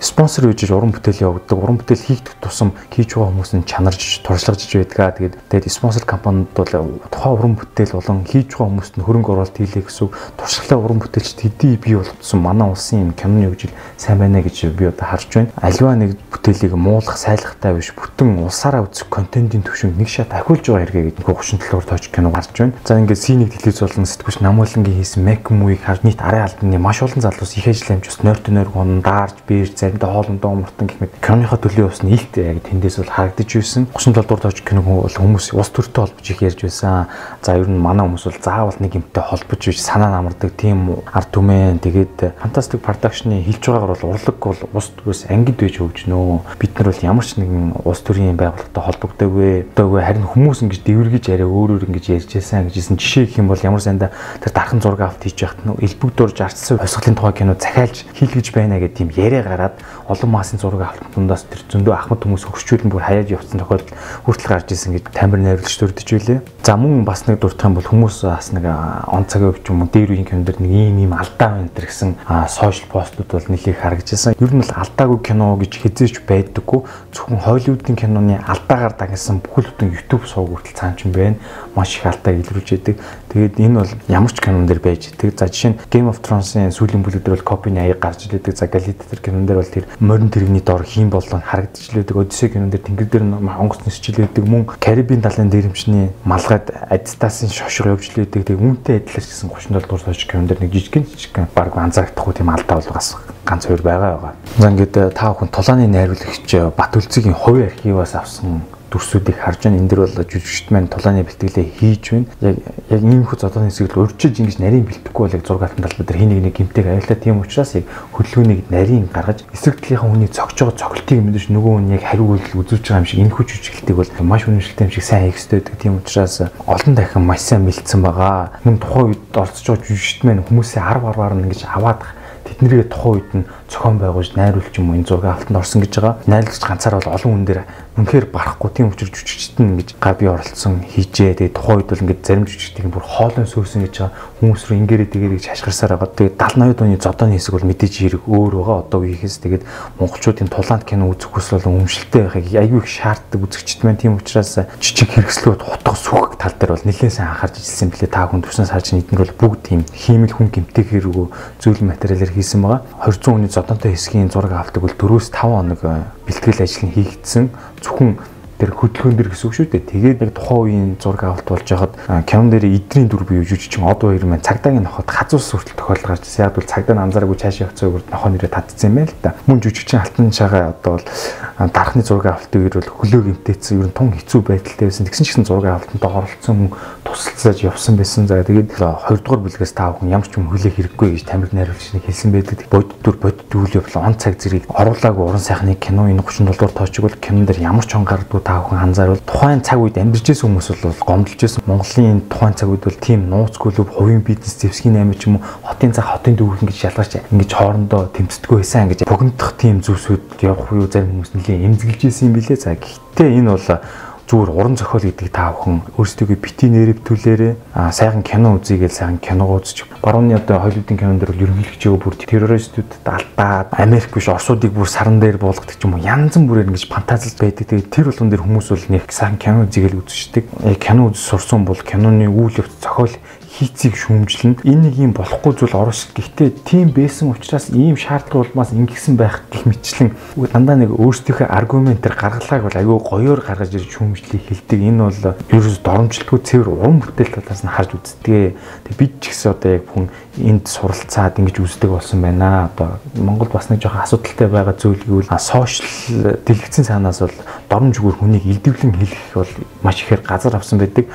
спонсор үжиж уран бүтээл явуулдаг. Уран бүтээл хийгдэх тусам хийж байгаа хүмүүс нь чанарж туршлагаж байдгаа. Тэгээд тэгээд спонсор компаниуд бол тухайн уран бүтээл болон хийж байгаа хүмүүст нь хөрөнгө оруулалт хийлээ гэсэн туршлагатай уран бүтээлч төдий бий болгосон манай улсын юм киноны үжил сайн байна гэж би одоо харж байна. Аливаа нэг бүтээлийг муулах, сайлгахтай биш бүтэн улсаараа үзэх контентын төвшинг нэг шат ахиулж байгаа хэрэгэ гэдэг гуйшин талаар тооч кино гарч байна. За ингээд синийг телевиз болон сэтгүүлч Намуулангийн хийсэн Mac movie-г харж нийт арын албаны маш олон залуус их ажил нойртой нойр гон даарж бэрж заримдаа хоолндоо умартан гэх мэт киноныхоо төлөө усны илт яг тэндээс бол харагдаж байсан. 37 дугаар тооч кино бол хүмүүс ус төртэй холбож их ярьж байсан. За ер нь манай хүмүүс бол заавал нэг юмтай холбож биш санаа намардаг тийм ард түмэн тэгээд фантастик продакшны хэлж байгаагаар бол урлаг бол ус төрөөс ангид байж хөгжнөө. Бид нар бол ямар ч нэгэн ус төрийн байгууллагатай холбогдоогүй. Одоогүй харин хүмүүс ингэж дэвэргэж яриа өөрөөр ингэж ярьж байсан гэжсэн жишээ гэх юм бол ямар санда тэр дархан зураг авт хийж яхад нь элбэг дурж арчсан хувьсгалын тухай кино захиалж хийлгэж байна гэдэг тийм яриа гараад олон массын зураг авалт дундаас тэр зөндөө ахмад хүмүүс хөрчүүлэн бүр хаяад явцсан тохиолдол хүртэл гарч исэн гэж тамир найруулагч төрдөж байлээ. За мөн бас нэг дуртах юм бол хүмүүс бас нэг он цагийн өв ч юм уу дээр үеийн кинонд нэг ийм ийм алдаа байна гэх гэсэн сошиал постууд бол нэлээд харагдажсэн. Ер нь бол алдаагүй кино гэж хизээч байдаггүй. Зөвхөн Холливуудын киноны алдаагаар дагнасан бүхэл бүтэн YouTube сууг хүртэл цаан ч юм байна. Маш их алдааг илрүүлж яадаг. Тэгээд энэ бол ямар ч кинон дэр байж идэг. За жишээ нь Game of Thrones-ын сүүлийн бүлэг дээр бол копины аяг гарч ирэдэг. За Gladiator кинон дээр бол тэр морин тэрэгний дор хийм болон харагдаж лээдэг. Odyssey кинон дээр тэнгэр дээр онгоц нисчилээдэг. Мөн Caribbean далайн дээрэмчний малгайд адитасын шошго явж лээдэг. Тэгээ үүнтэй адилхан гэсэн 37 дугаар сошг кинон дээр нэг жижигхэн жижигхэн баг анзаардахгүй тийм алдаа бол бас ганц хоёр байгаа байгаа. За ингээд та бүхэн тулааны найруулагч Бат Үлцгийн хувийн архиваас авсан дүрсүүдийг харж байна. Энд дэр бол жүжигчт маань тулааны бэлтгэлээ хийж байна. Яг яг ийм их зодооны хэсэг л урьдчилж ингэж нарийн бэлтгэхгүй бол яг 6 алтан талбар дээр хин нэг нэг гимтэйг аюултай тийм учраас яг хөдөлгөөнийг нарийн гаргаж эсрэг талынхаа хүний цогж байгаа цогтыг мэдээж нөгөө хүн яг хариу үйлдэл үзүүлж байгаа юм шиг энэ хүч жүжиглэлтийг бол маш үнэмшилтэй юм шиг сайн хийх хэрэгтэй гэдэг. Тийм учраас олон дахин маш сайн бэлдсэн байгаа. Мөн тухайн үед орцож байгаа жүжигчт маань хүмүүсээ 10 10-аар нь ингэж аваад тэднэрээ тухайн үед нь зохион байгуулж найруулж юм энэ зураг автанд орсон гэж байгаа. Найруулагч ганцаар бол олон хүн дээр үнэхээр барахгүй тийм учраас жүжигчд нь ингэж габи оролцсон хийжээ. Тэгээ тухайн үед бол ингэж зарим жүжигчдийн бүр хоолой сөөсөн гэж байгаа хүмүүс рүү ингээрээ тэгэрэй гэж хашгирсаар байгаа. Тэгээ 70 80 оны зодооны хэсэг бол мэдээж хэрэг өөр байгаа. Одоо үеийнхээс тэгээд монголчуудын тулаанд кино үзэх хүсэл бол өмшөлтэй байхыг аягүй их шаарддаг үзэгчд маань тийм учраас жижиг хэрэгслүүд хутга сүх тал дээр бол нэлээд сайн анхаарч ирсэн блэ та хүн төснөөс харж эдгээр бол бүгд тийм хиймэл хүн гимтэй хэрэг зүйл материалаар хийсэн байгаа. 200 хүний зодонтой хэсгийн зураг авдаг бол 4-5 хоног э, бэлтгэл ажил нь хийгдсэн. Зөвхөн тэр хөдөлгөөн дэр гэсэн үг шүү дээ. Тэгээд яг тухайн үеийн зураг авалт болж байхад кинон дээр эдрийн дүр бий жүжигчин од хоёр маань цагдаагийн нохот хазуус хүртэл тохиолдол гарч ирсэн. Яг бол цагдаа нь анзаараагүй цаашаа явцсан өгөрд нохоо нэрээ татцсан юм байна л да. Мөн жүжигчин алтан шагаа одоо бол дарахны зураг авалтын үеэр бол хөлөө гимтээсэн ер нь тун хэцүү байдалтай байсан. Тэгсэн ч гэсэн зураг авалтанд оролцсон хүн тусалцаж явсан байсан. За тэгээд 2 дугаар бүлгээс та бүхэн ямар ч юм хүлээх хэрэггүй гэж тамир найруулагч нэг хэлсэн байдаг. Бодит дүр бодит үйл явдал он цаг зэрэг оруулаагүй уран сайхны кино энэ 37 дугаар тоочиг бол кинон дээр ямар ч он гардгүй та бүхэн анзаарвал тухайн цаг үед амьдарч байсан хүмүүс бол гомдолж байсан. Монголын тухайн цаг үед бол тийм нууцгүй л хувийн бизнес зэвсгийн аймаг ч юм уу хотын цаг хотын дүүх ингэж ялгарч ингэж хоорондоо тэмцдэггүй байсан гэж богиндох тийм зүйлсүүд явах уу зарим хүмүүс нэлийн эмзэглэж исэн юм билээ. За гэхдээ энэ бол зүгээр уран зохиол гэдэг та бүхэн өөрсдөө бити нэрвтүүлээрээ сайхан кино үзье гэж сайхан кино үзчих. Барууны одоо Холливуудын кинон дэр бол ерөнхийлөгчөө бүр террористүүд алдаад Америк биш Оросуудыг бүр саран дээр буулгадаг ч юм уу янз бүрээр ингэж фантазилж байдаг. Тэгээд тэр болгон дээр хүмүүс бол нэг сайхан кино үзье гэж үзчихдэг. Кино үзэж сурсан бол киноны үйл явц зохиол хийцийг шүүмжлэн энэ нэг юм болохгүй зүйл орос гэхдээ тийм байсан учраас ийм шаардлага улмаас ингэсэн байх гэх мэтчлэн дандаа нэг өөрсдийнхөө аргументээр гаргалааг бол аюу гоёор гаргаж ирж шүүмжлэх хэлдэг энэ бол ерөөс доромжилтгүй цэвэр уран бүтээл талаас нь харж үздэг. Тэг бид ч гэсэн одоо яг хүн энд суралцаад ингэж үздэг болсон байна. Одоо Монгол бас нэг жоохон асуудалтай байгаа зүйл гэвэл сошиал дэлгэцийн цаанаас бол доромжгүй хүнийг илдэвлэн хэлэх бол маш ихээр газар авсан байдаг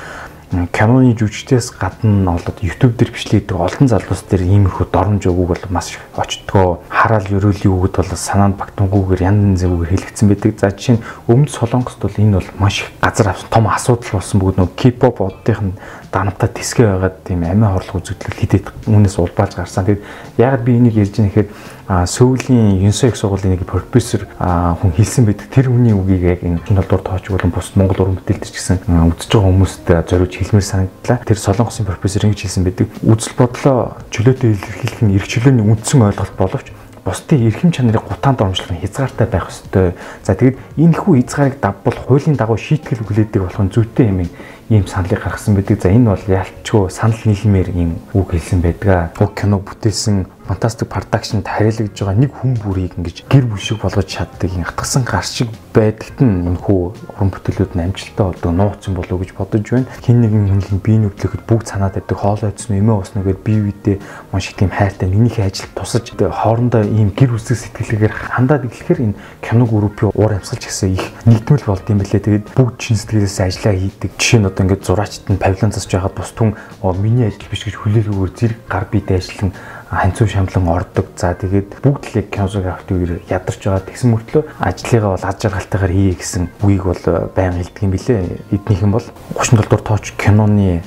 киноны жүжигчдээс гадна болоод YouTube дээр бичлэгдэх олон залуус дээр иймэрхүү доромж өгөг бол маш очтгоо хараал ерөөлийн үгэд бол санаанд багтангүйгээр янз янзын үгээр хэлэгдсэн байдаг. За жишээ нь өмнөд Солонгост бол энэ бол маш их газар авсан том асуудал болсон бүгд нөгөө K-pop оддын данамтаа тэсгэ байгаад тийм амиа хорлох үзэгдэл хидэд үүнээс улбааж гарсан. Тэгэд яг би энийг ярьж байгаа нэхэд Сөүлийн Юнсо их сургуулийн нэг профессор хүн хэлсэн байдаг. Тэр хүний үгийг яг энэ талдуур тооч болон бус Монгол уран бүтээлч гэсэн үзэж байгаа хүмүүст зориулж хэлмээр санагдлаа. Тэр Солонгосын профессор ингэж хэлсэн байдаг. Үзэл бодлоо чөлөөтэй илэрхийлэх нь эрх чөлөөний үндсэн ойлголт боловч бусдын эрхэм чанарыг гутаанд оромжлох хязгаартай байх ёстой. За тэгэд энэ хүү хязгаарыг давбал хуулийн дагуу шийтгэл хүлээдэг болох нь зүйтэй юм ийм саналыг гаргасан байдаг. За энэ бол ялчгүй санал нийлмээр ийм үг хэлсэн байдаг. Уг кино бүтээсэн фантастик продакшнд хариалагдж байгаа нэг хүн бүрийг ингэж гэр бүл шиг болгож чаддаг юм хатгсан гар шиг байдагт нь энэ хүү уран бүтээлүүд нь амжилттай болдог нууцсан болов гэж бодож байна. Хин нэгэн хүнлэн бие нүдлэхэд бүгд санаад байдаг хоолой идсэн эмээ уснаа гэдээ бие биедээ маш их тийм хайртай минийхээ ажил тусаж хоорондоо ийм гэр бүсэг сэтгэлгээгээр хандаад ирэхээр энэ кино группийн уур амьсгалч гэсэн их нэгдмэл болд юм билээ. Тэгээд бүгд чин сэтгэлээс ажиллаа хийдэг. Жишээ нь одоо ингээд зураачт нь павильон засж байхад бус түн миний ажил биш гэж хүлээлгүйгээр зэрэг гар биедээ ажиллан ханцуу шамлан ордог. За тэгээд бүгд л яг кинематографийн үеэр ядарч байгаа. Тэгсэн мөртлөө ажлыгаа бол аж жаргалтайгаар хийе гэсэн үгийг бол э, байнга хэлдэг юм билээ. Эднийх нь бол 37 дугаар тооч киноны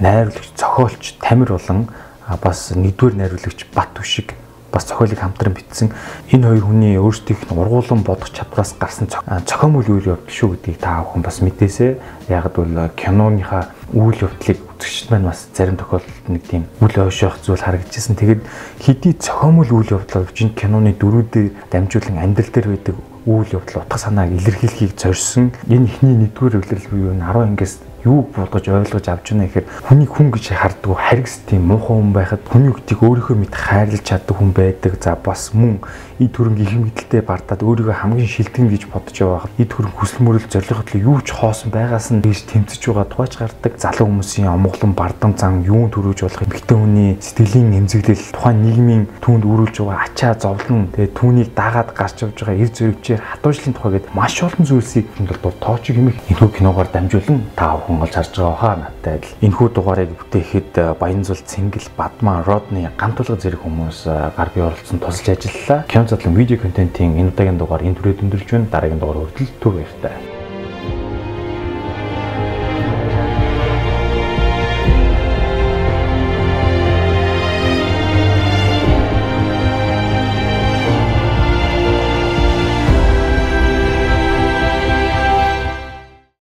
найруулагч, зохиолч Тамир болон бас нэгдүгээр найруулагч Бат Түшиг бас зохиолыг хамтран бичсэн. Энэ хоёр хүний өөрсдийнх нь ургуулсан бодох чадвараас гарсан зохиомжтой үйл явдал шүү гэдгийг та бүхэн бас мэдээсэй. Яг бол киноныхаа үйл явдлыг үзэгчд маань бас зарим тохиолдолд нэг тийм үл ойшоох зүйл харагдчихсан. Тэгээд хэдий цохомл үйл явдал авч энэ киноны дөрүүдээр дамжуулан амьдрал дээр байдаг үйл явдал утга санааг илэрхийлэхийг зорьсон. Энэ ихний нэгдүгээр эвлэрэл буюу 10 ангиас юуг бодож ойлгож авч байна гэхээр хүний хүн гэж харддаг харгас тийм муухай хүн байхад хүний үгтийг өөрийнхөө мэд хайрлаж чаддаг хүн байдаг. За бас мөн и төрөнг их мэдлэлтэй бардаад өөрийгөө хамгийн шилдэг гэж бодож яваа. И төрөнг хүсэл мөрөл зорилготой юу ч хоосон байгаас нь дэж тэмцэж байгаа тухайч гардаг. Залуу хүмүүсийн омглон бардам зан юун төрүүлж болох эмэгтэй хүний сэтгэлийн эмзэглэл тухайн нийгмийн түүнд үүрүүлж байгаа ачаа зовлон тэгээ түүнийг дагаад гарч явж байгаа эр зэрэгчээр хатуужлын тухай гэдэг маш олон зүйлсийг бол тоочиг хэмэх энэхүү киногоор дамжуулан та бүхэн олж харж байгаа хаа надтай адил. Энэхүү дугаарыг бүтээхэд э, Баянзул Цэнгэл Бадман Родны гамтулга зэрэг хүмүүс э, гар бие оролцсон тусалж ажиллалаа. Кино задлан видео контентын энэ удаагийн дугаар энэ түрээд өндөрлж байна. Дараагийн дугаар хүртэл түр баяртай.